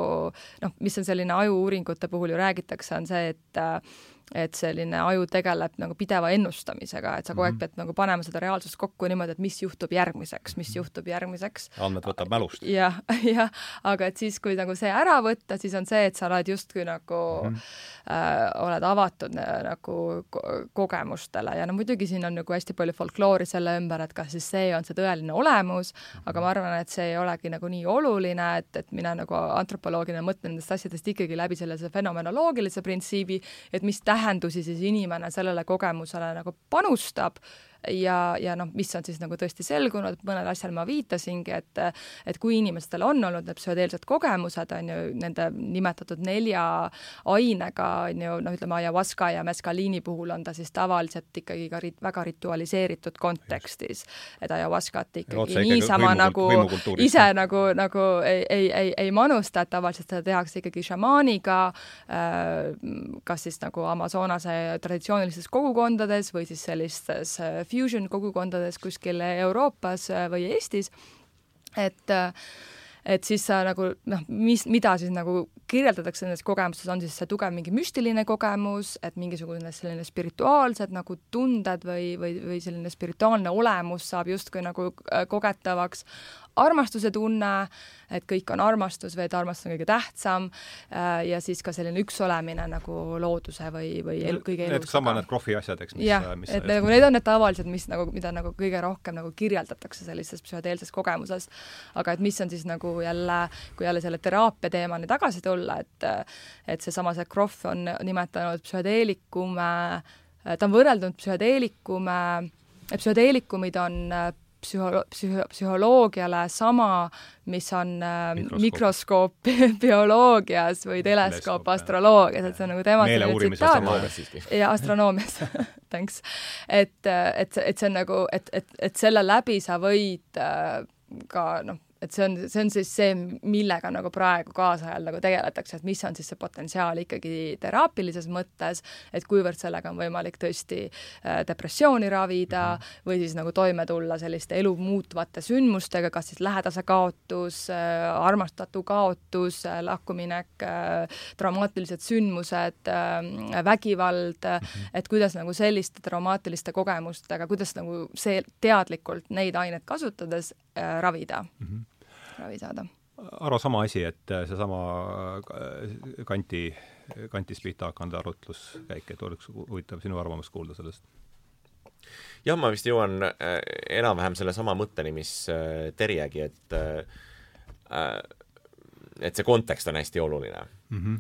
noh, mis on selline aju-uuringute puhul ju räägitakse, on see, et et selline aju tegeleb nagu pideva ennustamisega, et sa kogu aeg -hmm. pead nagu panema seda reaalsust kokku niimoodi, et mis juhtub järgmiseks, mis juhtub järgmiseks. andmed võtab mälust. jah, jah, aga et siis, kui nagu see ära võtta, siis on see, et sa oled justkui nagu mm, -hmm. äh, oled avatud nagu ko kogemustele ja no muidugi siin on nagu hästi palju folkloori selle ümber, et kas siis see on see tõeline olemus, aga ma arvan, et see ei olegi nagu nii oluline, et, et mina nagu antropoloogina mõtlen nendest asjadest ikkagi läbi sellise fenomenoloogilise printsiibi, et mis tähendab tähendusi siis inimene sellele kogemusele nagu panustab ja, ja noh, mis on siis nagu tõesti selgunud, mõnele asjale ma viitasingi, et et kui inimestel on olnud need psühhedeelsed kogemused, on ju, nende nimetatud nelja ainega, on ju, noh, ütleme, ayahuasca ja mescaliini puhul on ta siis tavaliselt ikkagi ka rit, väga ritualiseeritud kontekstis. et ayahuascat ikkagi niisama nagu ise nagu, nagu ei, ei, ei, ei manusta, et tavaliselt seda tehakse ikkagi šamaaniga, äh, kas siis nagu Amazonase traditsioonilistes kogukondades või siis sellistes fusion kogukondades kuskil Euroopas äh, või Eestis, et äh, et siis sa nagu noh, mis, mida siis nagu kirjeldatakse nendes kogemustes, on siis see tugev mingi müstiline kogemus, et mingisugune selline spirituaalsed nagu tunded või, või, või selline spirituaalne olemus saab justkui nagu äh, kogetavaks, armastuse tunne, et kõik on armastus või et armastus on kõige tähtsam äh, ja siis ka selline üks olemine nagu looduse või, või elu, kõige. Need sama need krohvi asjad, eks, mis jah, et nagu need on need tavalised, mis nagu, mida nagu kõige rohkem nagu kirjeldatakse sellises psühhedeelses kogemuses. aga et mis on siis nagu jälle, kui jälle selle teraapia teemani tagasi tulla, et et seesama see Krohv on nimetanud psühhedeelikume, ta on võrreldud psühhedeelikume, psühhedeelikumid on psühho-, psühho-, psühholoogiale sama, mis on äh, mikroskoop bioloogias või teleskoop astroloogias, et see on nagu tema tsitaat. ja astronoomias thanks. et, et, et see on nagu, et, et, et selle läbi sa võid äh, ka noh, et see on, see on siis see, millega nagu praegu kaasajal nagu tegeletakse, et mis on siis see potentsiaal ikkagi teraapilises mõttes, et kuivõrd sellega on võimalik tõesti äh, depressiooni ravida -hmm. või siis nagu toime tulla selliste elu muutvate sündmustega, kas siis lähedase kaotus äh,, armastatu kaotus äh,, lahkuminek traumaatilised sündmused vägivald -hmm. et kuidas nagu selliste traumaatiliste kogemustega, kuidas nagu see teadlikult neid aineid kasutades ravida mm. -hmm ravi saada Aro, sama asi, et seesama äh, kanti, kantist pihta hakanud arutluskäik, et oleks huvitav sinu arvamust kuulda sellest. jah, ma vist jõuan äh, enam-vähem sellesama mõtteni, mis äh, Terjegi, et et see kontekst on hästi oluline mm. -hmm.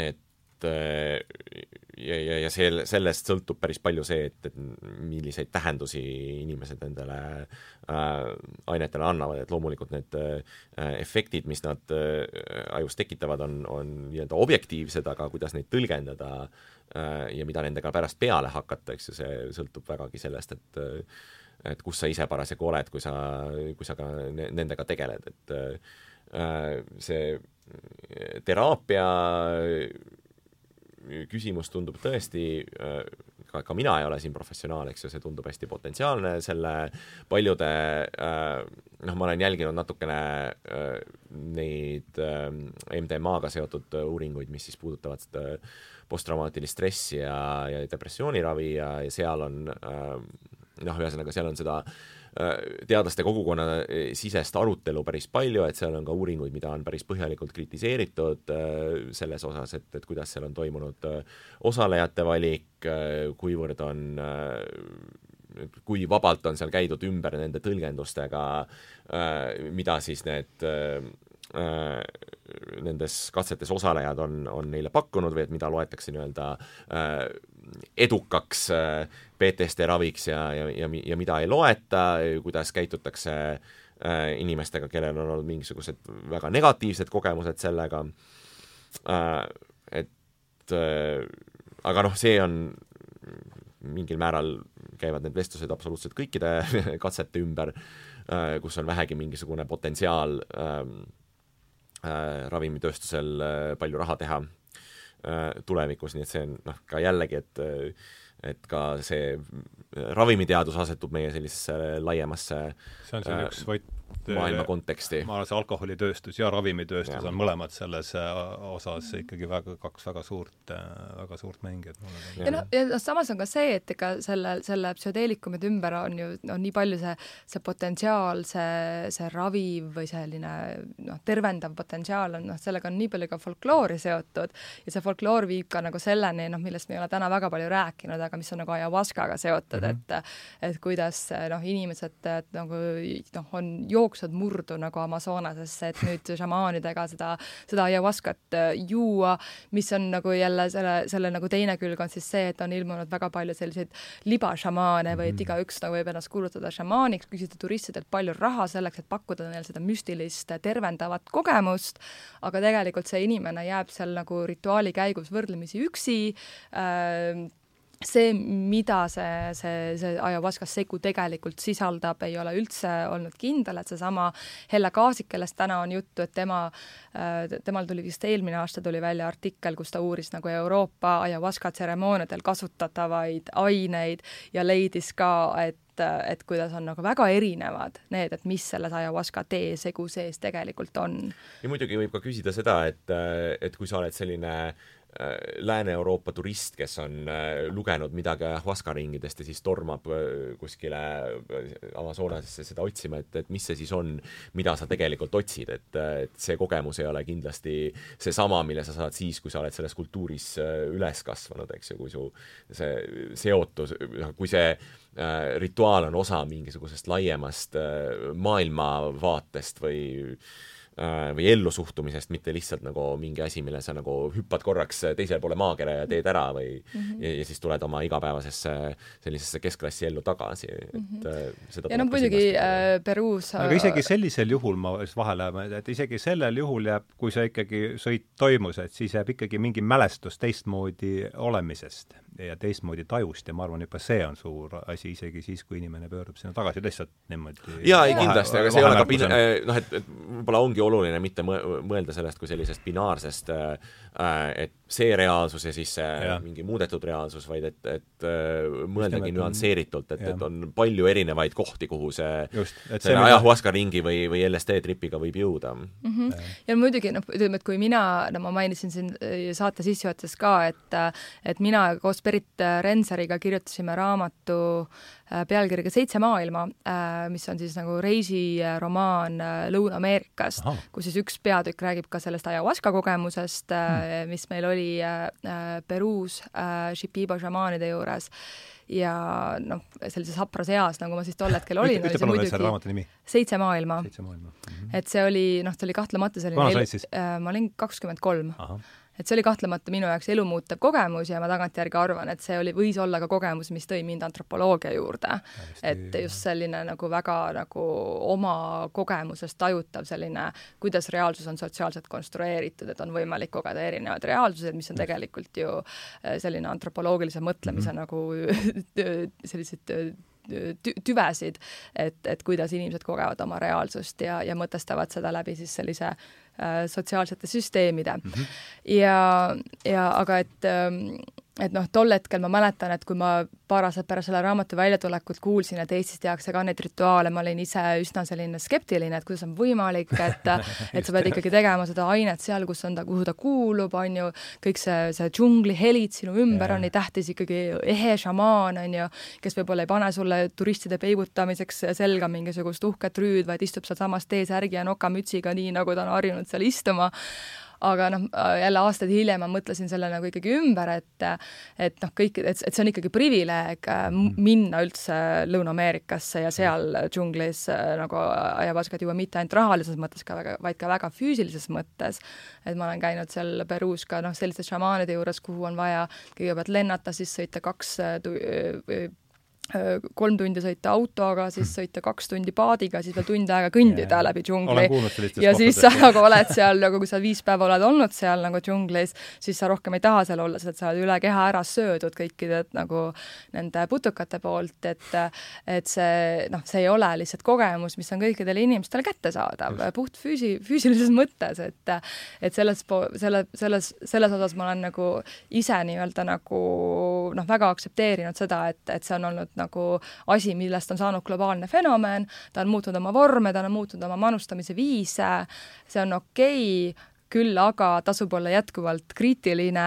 et ja, ja, ja sel-, sellest sõltub päris palju see, et, et milliseid tähendusi inimesed nendele äh, ainetele annavad, et loomulikult need äh, efektid, mis nad äh, ajus tekitavad, on, on nii-öelda objektiivsed, aga kuidas neid tõlgendada äh, ja mida nendega pärast peale hakata, eks ju, see sõltub vägagi sellest, et äh, et kus sa ise parasjagu oled, kui sa, kui sa ka ne, nendega tegeled, et äh, see teraapia küsimus tundub tõesti äh, ka, ka mina ei ole siin professionaal, eks ju, see tundub hästi potentsiaalne, selle paljude äh, noh, ma olen jälginud natukene äh, neid MDMA-ga seotud uuringuid, mis siis puudutavad seda posttraumaatilist stressi ja, ja depressiooniravi ja, ja seal on noh, ühesõnaga seal on seda äh, teadlaste kogukonna äh, sisest arutelu päris palju, et seal on ka uuringuid, mida on päris põhjalikult kritiseeritud äh, selles osas, et, et kuidas seal on toimunud osalejate valik, kuivõrd on kui vabalt on seal käidud ümber nende tõlgendustega, mida siis need nendes katsetes osalejad on, on neile pakkunud või et mida loetakse nii-öelda edukaks PTSD raviks ja, ja, ja, ja mida ei loeta, kuidas käitutakse äh, inimestega, kellel on olnud mingisugused väga negatiivsed kogemused sellega. Äh,, et äh, aga noh, see on mingil määral käivad need vestlused absoluutselt kõikide katsete ümber äh,, kus on vähegi mingisugune potentsiaal ähm, äh, ravimitööstusel äh, palju raha teha. äh, tulevikus, nii et see on noh, ka jällegi, et äh, et ka see ravimiteadus asetub meie sellisesse laiemasse see on see üks võit maailma konteksti. ma arvan, see alkoholitööstus ja ravimitööstus ja. on mõlemad selles äh, osas ikkagi väga, kaks väga suurt, äh, väga suurt mängijat. ja noh, ja noh, samas on ka see, et ega selle, selle psühhedeelikumide ümber on ju, on nii palju see, see potentsiaal, see, see raviv või selline noh, tervendav potentsiaal on, noh, sellega on nii palju ka folkloori seotud ja see folkloor viib ka nagu selleni, noh, millest me ei ole täna väga palju rääkinud, aga mis on nagu ayahuascaga seotud mm, -hmm. et et kuidas noh, inimesed nagu noh, on jook-, jooksvad murdu nagu Amazonasesse, et nüüd šamaanidega seda, seda ayahuascat äh, juua, mis on nagu jälle selle, selle nagu teine külg on siis see, et on ilmunud väga palju selliseid libašamaane või et mhm. igaüks nagu võib ennast kuulutada šamaaniks, küsida turistidelt palju raha selleks, et pakkuda neile seda müstilist tervendavat kogemust, aga tegelikult see inimene jääb seal nagu rituaali käigus võrdlemisi üksi äh,, see, mida see, see, see ayahuascas segu tegelikult sisaldab, ei ole üldse olnud kindel, et seesama Helle Kaasik, kellest täna on juttu, et tema, äh, temal tuli vist eelmine aasta tuli välja artikkel, kus ta uuris nagu Euroopa ayahuasca tseremooniadel kasutatavaid aineid ja leidis ka, et et kuidas on nagu väga erinevad need, et mis selles ayahuasca tee segu sees tegelikult on. ja muidugi võib ka küsida seda, et, et kui sa oled selline Äh, Lääne-Euroopa turist, kes on äh, lugenud midagi Huasca ringidest ja siis tormab äh, kuskile Amazonasesse seda otsima, et, et mis see siis on, mida sa tegelikult otsid, et, et see kogemus ei ole kindlasti seesama, mille sa saad siis, kui sa oled selles kultuuris üles kasvanud, eks ju, kui su see seotus, noh, kui see rituaal on osa mingisugusest laiemast maailmavaatest või Äh, või ellusuhtumisest, mitte lihtsalt nagu mingi asi, mille sa nagu hüppad korraks teisele poole maakera ja teed ära või mm -hmm. ja, ja siis tuled oma igapäevasesse sellisesse keskklassi ellu tagasi, et mm -hmm. seda ja no muidugi äh, Peruus aga isegi sellisel juhul ma vahele, et isegi sellel juhul jääb, kui see ikkagi sõit toimus, et siis jääb ikkagi mingi mälestus teistmoodi olemisest ja teistmoodi tajust ja ma arvan, juba see on suur asi, isegi siis, kui inimene pöördub sinna tagasi lihtsalt niimoodi jaa, ei kindlasti, aga see ei ole ka pin-, noh, et, et võib-olla ongi oluline mitte mõelda sellest kui sellisest binaarsest äh, Äh, et see reaalsus ja siis see ja. mingi muudetud reaalsus, vaid et, et äh, mõeldagi nüansseeritult, et, et on palju erinevaid kohti, kuhu see, Just, selle see, ajahuaska ringi või, või LSD tripiga võib jõuda mm. -hmm. ja muidugi noh, ütleme, et kui mina, no ma mainisin siin äh, saate sissejuhatuses ka, et et mina koos Berit Renseriga kirjutasime raamatu pealkirjaga Seitse maailma, mis on siis nagu reisiromaan Lõuna-Ameerikast, kus siis üks peatükk räägib ka sellest ajahuaska kogemusest mm, Äh, mis meil oli äh, äh, Peruus Shipibo šamaanide juures. Ja noh, sellises hapras eas, nagu ma siis tol hetkel olin, oli see muidugi Seitse maailma. Mm -hmm. et see oli, noh, see oli kahtlemata selline vana sa olid siis? ma olin kakskümmend kolm et see oli kahtlemata minu jaoks elumuutev kogemus ja ma tagantjärgi arvan, et see oli, võis olla ka kogemus, mis tõi mind antropoloogia juurde. et just selline nagu väga nagu oma kogemusest tajutav selline, kuidas reaalsus on sotsiaalselt konstrueeritud, et on võimalik kogeda erinevad reaalsused, mis on tegelikult ju äh, selline antropoloogilise mõtlemise mm -hmm. nagu selliseid tü-, tüvesid, et, et kuidas inimesed kogevad oma reaalsust ja, ja mõtestavad seda läbi siis sellise äh, sotsiaalsete süsteemide mm. -hmm. ja, ja aga et ähm, et noh, tol hetkel ma mäletan, et kui ma paar aastat pärast selle raamatu väljatulekut kuulsin, et Eestis tehakse ka neid rituaale, ma olin ise üsna selline skeptiline, et kuidas on võimalik, et et sa pead ikkagi tegema seda ainet seal, kus on ta, kuhu ta kuulub, on ju, kõik see, see džungli helid sinu ümber on nii tähtis, ikkagi ehe šamaan, on ju, kes võib-olla ei pane sulle turistide peibutamiseks selga mingisugust uhket rüüd, vaid istub sealsamas T-särgi ja nokamütsiga, nii nagu ta on harjunud seal istuma aga noh, jälle aastaid hiljem ma mõtlesin selle nagu ikkagi ümber, et et noh, kõik, et, et see on ikkagi privileeg äh, mm. minna üldse Lõuna-Ameerikasse ja seal džunglis äh, nagu ajavaskat juua mitte ainult rahalises mõttes ka väga, vaid ka väga füüsilises mõttes. et ma olen käinud seal Peruus ka noh, selliste šamaanide juures, kuhu on vaja kõigepealt lennata, siis sõita kaks Äh, kolm tundi sõita autoga, siis hmm. sõita kaks tundi paadiga, siis veel tund aega kõndida yeah. läbi džungli. ja siis sa nagu oled seal nagu, kui sa viis päeva oled olnud seal nagu džunglis, siis sa rohkem ei taha seal olla, sest sa oled üle keha ära söödud kõikide nagu nende putukate poolt, et et see noh, see ei ole lihtsalt kogemus, mis on kõikidele inimestele kättesaadav, puht füüsi-, füüsilises mõttes, et et selles selle, selles, selles osas ma olen nagu ise nii-öelda nagu noh, väga aktsepteerinud seda, et, et see on olnud nagu asi, millest on saanud globaalne fenomen, ta on muutnud oma vorme, ta on muutnud oma manustamise viise, see on okei okay,, küll aga tasub olla jätkuvalt kriitiline,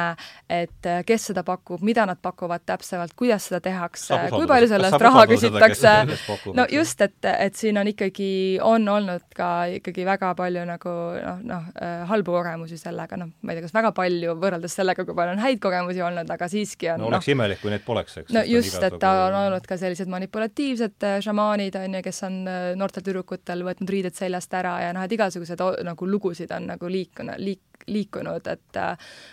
et äh, kes seda pakub, mida nad pakuvad täpsemalt, kuidas seda tehakse, kui palju selle eest raha küsitakse, no just, et, et siin on ikkagi, on olnud ka ikkagi väga palju nagu noh, noh, äh, halbu kogemusi sellega, noh, ma ei tea, kas väga palju võrreldes sellega, kui palju on häid kogemusi olnud, aga siiski on no oleks no, imelik, kui neid poleks, eks. no just, et ta on olnud ka sellised manipulatiivsed äh, šamaanid, on ju, kes on noortel tüdrukutel võtnud riided seljast ära ja noh, et igasuguseid nagu lugusid on nagu liikunud, liik-, liikunud, et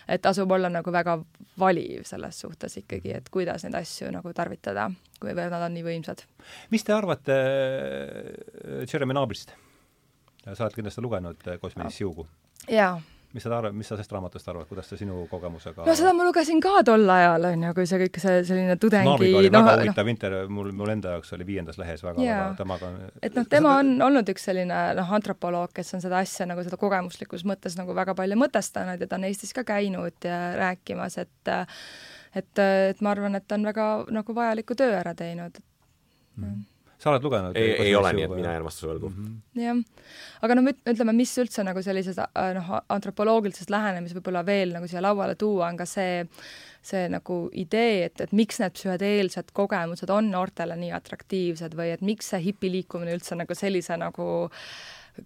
et tasub olla nagu väga valiv selles suhtes ikkagi, et kuidas neid asju nagu tarvitada, kuivõrd nad on nii võimsad. mis te arvate äh, Jeremy Nabrist? sa oled kindlasti lugenud äh, Kosmilist siugu? jaa mis sa arvad, mis sa sellest raamatust arvad, kuidas see sinu kogemusega no seda ma lugesin ka tol ajal, on ju, kui see kõik see selline tudengi Snaabiga oli no, väga noh. huvitav no, intervjuu, mul, mul enda jaoks oli viiendas lehes väga, väga temaga et noh, tema on olnud üks selline noh, antropoloog, kes on seda asja nagu seda kogemuslikus mõttes nagu väga palju mõtestanud ja ta on Eestis ka käinud ja rääkimas, et et, et ma arvan, et ta on väga nagu vajaliku töö ära teinud. Mm sa oled lugenud? ei, ei ole, nii et mina jään vastuse võlgu mm. -hmm. jah, aga noh, ütleme, mis üldse nagu sellises äh, noh, antropoloogilisest lähenemisest võib-olla veel nagu siia lauale tuua, on ka see, see nagu idee, et, et miks need psühhedeelsed kogemused on noortele nii atraktiivsed või et miks see hipiliikumine üldse nagu sellise nagu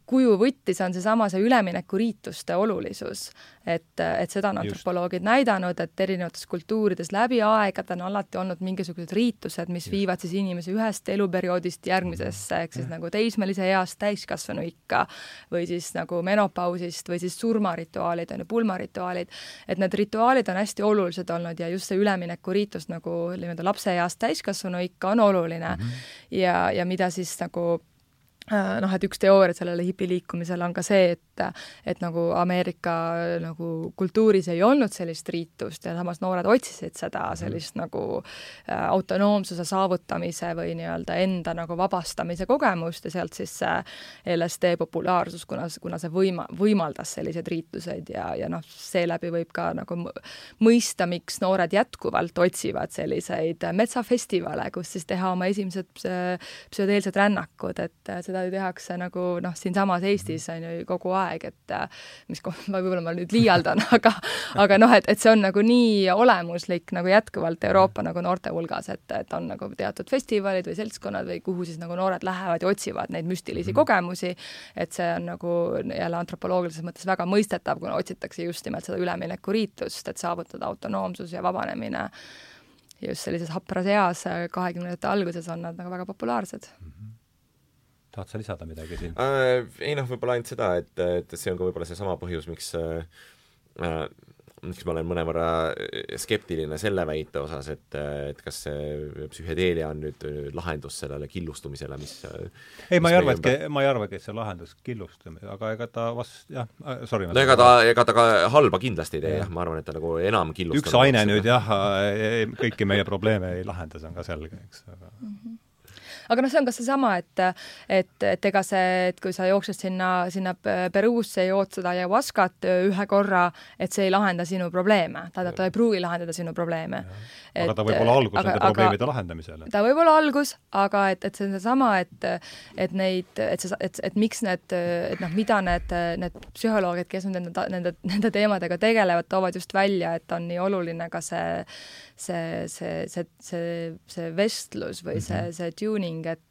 kuju võttis, on seesama see üleminekuriituste olulisus et, et seda on antropoloogid Just. näidanud, et erinevates kultuurides läbi aegade on alati olnud mingisugused riitused, mis Just. viivad siis inimese ühest eluperioodist järgmisesse, ehk siis ja. nagu teismelise east täiskasvanu ikka või siis nagu menopausist või siis surmarituaalid on ju, pulmarituaalid, et need rituaalid on hästi olulised olnud ja just see üleminekuriitus nagu nii-öelda lapseeast täiskasvanu ikka on oluline mm. -hmm. ja, ja mida siis nagu noh, et üks teooria sellele hipiliikumisele on ka see, et et nagu Ameerika nagu kultuuris ei olnud sellist riitust ja samas noored otsisid seda mhm. sellist mm nagu äh, autonoomsuse saavutamise või nii-öelda enda nagu vabastamise kogemust ja sealt siis see LSD populaarsus, kuna, kuna see võima-, võimaldas selliseid riituseid ja, ja noh, seeläbi võib ka nagu mõista, miks noored jätkuvalt otsivad selliseid metsafestivale, kus siis teha oma esimesed psühhedeelsed rännakud, et seda seda ju tehakse nagu noh, siinsamas Eestis on ju kogu aeg, et mis võib-olla ma nüüd liialdan, aga aga noh, et, et see on nagu nii olemuslik nagu jätkuvalt Euroopa nagu noorte hulgas, et, et on nagu teatud festivalid või seltskonnad või kuhu siis nagu noored lähevad ja otsivad neid müstilisi mm. kogemusi, et see on nagu jälle antropoloogilises mõttes väga mõistetav, kuna otsitakse just nimelt seda üleminekuriitlust, et saavutada autonoomsus ja vabanemine ja just sellises hapras eas, kahekümnendate alguses on nad nagu väga populaarsed mm. -hmm tahad sa lisada midagi siin äh,? ei noh, võib-olla ainult seda, et, et see on ka võib-olla seesama põhjus, miks äh, äh miks ma olen mõnevõrra skeptiline selle väite osas, et, et kas see psühhedeelia on nüüd lahendus sellele killustumisele, mis ei, ma ei arva, et, ma ei arvagi, et see lahendus killustumine, aga ega ta vast, jah, äh, sorry. no ega ta, ega ta ka halba kindlasti ei tee, jah, ma arvan, et ta nagu enam killustab. üks aine nüüd jah, kõiki meie probleeme ei lahenda, see on ka selge, eks, aga mm -hmm aga noh, see on ka seesama, et et, et ega see, et kui sa jooksed sinna, sinna Peruusse, jood seda ayahuascat ühe korra, et see ei lahenda sinu probleeme, tähendab, ta ei pruugi lahendada sinu probleeme. Aga ta võib olla algus aga, nende probleemide lahendamisele. ta võib olla algus, aga et, et see on seesama, et et neid, et see, et, et miks need, et noh, mida need, need psühholoogid, kes nende, nende, nende teemadega tegelevad, toovad just välja, et on nii oluline ka see see, see, see, see, see vestlus või see, mhm. see tuning, et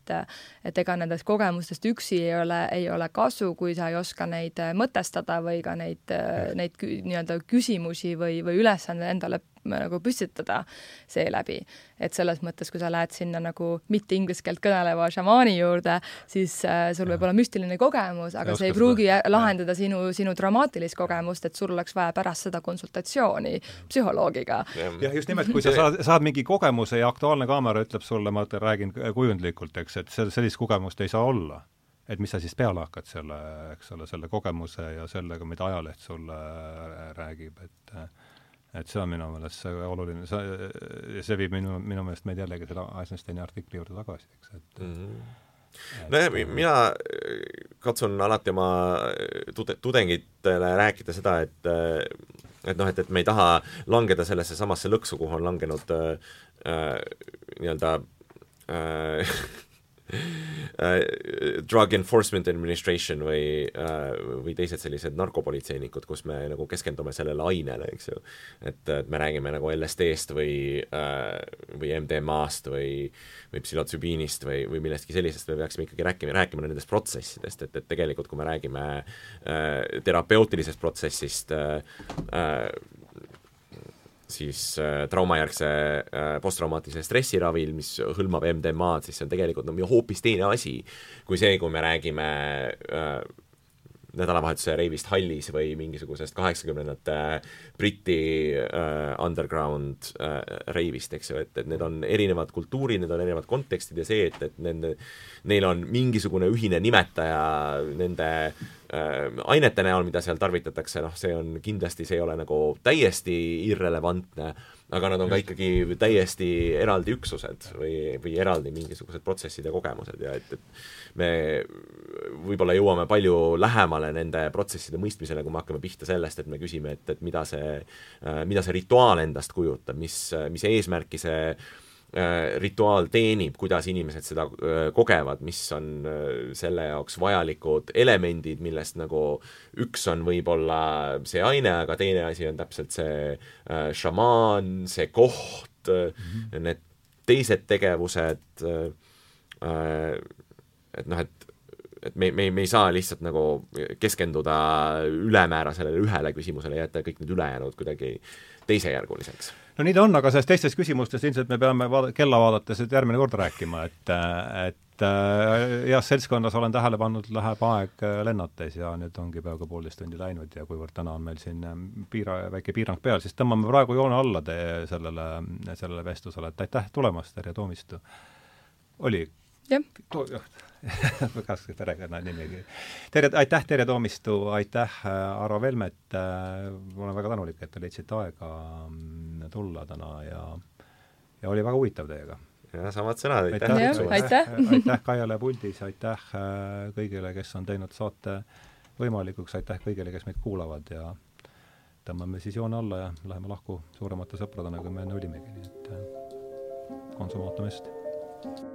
et ega nendest kogemustest üksi ei ole, ei ole kasu, kui sa ei oska neid mõtestada või ka neid, neid nii-öelda küsimusi või, või ülesandeid endale nagu püstitada seeläbi. et selles mõttes, kui sa lähed sinna nagu mitte inglise keelt kõneleva šamaani juurde, siis äh, sul võib olla müstiline kogemus, aga see ei pruugi seda. lahendada sinu, sinu dramaatilist kogemust, et sul oleks vaja pärast seda konsultatsiooni psühholoogiga. jah, just nimelt, kui sa saad, saad mingi kogemuse ja Aktuaalne Kaamera ütleb sulle, ma räägin kujundlikult, eks, et sel-, sellist kogemust ei saa olla et mis sa siis peale hakkad selle, eks ole, selle kogemuse ja sellega, mida ajaleht sulle räägib, et et see on minu meelest see oluline, see, see viib minu, minu meelest meid jällegi selle Eisensteini artikli juurde tagasi, eks, et mm -hmm nojah, mina katsun alati oma tude-, tudengitele rääkida seda, et et noh, et, et me ei taha langeda sellesse samasse lõksu, kuhu on langenud äh, äh, nii-öelda Äh, Drug Enforcement Administration või, äh, või teised sellised narkopolitseinikud, kus me nagu keskendume sellele ainele, eks ju. et, et me räägime nagu LSD-st või, äh, või MDMA-st või, või psühhotsübiinist või, või millestki sellisest, me peaksime ikkagi rääkima, rääkima nendest protsessidest, et, et tegelikult kui me räägime äh, terapeutilisest protsessist äh,, siis äh, traumajärgse äh, posttraumaatilise stressiravil, mis hõlmab MDMA-d, siis see on tegelikult no hoopis teine asi kui see, kui me räägime äh, nädalavahetuse reivist hallis või mingisugusest kaheksakümnendate Briti äh, underground äh, reivist, eks ju, et, et need on erinevad kultuurid, need on erinevad kontekstid ja see, et, et nende, neil on mingisugune ühine nimetaja nende äh, ainete näol, mida seal tarvitatakse, noh, see on kindlasti, see ei ole nagu täiesti irrelevantne aga nad on ka ikkagi täiesti eraldi üksused või, või eraldi mingisugused protsessid ja kogemused ja et, et me võib-olla jõuame palju lähemale nende protsesside mõistmisele, kui me hakkame pihta sellest, et me küsime, et, et mida see, mida see rituaal endast kujutab, mis, mis eesmärki see äh, rituaal teenib, kuidas inimesed seda äh, kogevad, mis on äh, selle jaoks vajalikud elemendid, millest nagu üks on võib-olla see aine, aga teine asi on täpselt see šamaan, see koht mm, -hmm. need teised tegevused, et noh, et et me, me, me ei saa lihtsalt nagu keskenduda ülemäära sellele ühele küsimusele ja jätta kõik need ülejäänud kuidagi teisejärguliseks no nii ta on, aga sellest teistest küsimustest ilmselt me peame vaada-, kella vaadates nüüd järgmine kord rääkima, et et äh, heas seltskonnas olen tähele pannud, läheb aeg äh, lennates ja nüüd ongi peaaegu poolteist tundi läinud ja kuivõrd täna on meil siin äh, piira, väike piirang peal, siis tõmbame praegu joone alla te sellele, sellele vestlusele, et aitäh tulemast, Terje Toomistu! oli jah. kas perekonnanimigi. Terje, aitäh, Terje Toomistu, aitäh, Arvo Velmet, ma olen väga tänulik, et te leidsite aega mm, tulla täna ja ja oli väga huvitav teiega. ja samad sõnad, aitäh kutsumast! aitäh, aitäh Kaiale puldis, aitäh kõigile, kes on teinud saate võimalikuks, aitäh kõigile, kes meid kuulavad ja tõmbame siis joone alla ja läheme lahku suuremate sõpradena, kui me enne olimegi, nii et konsumaatum est!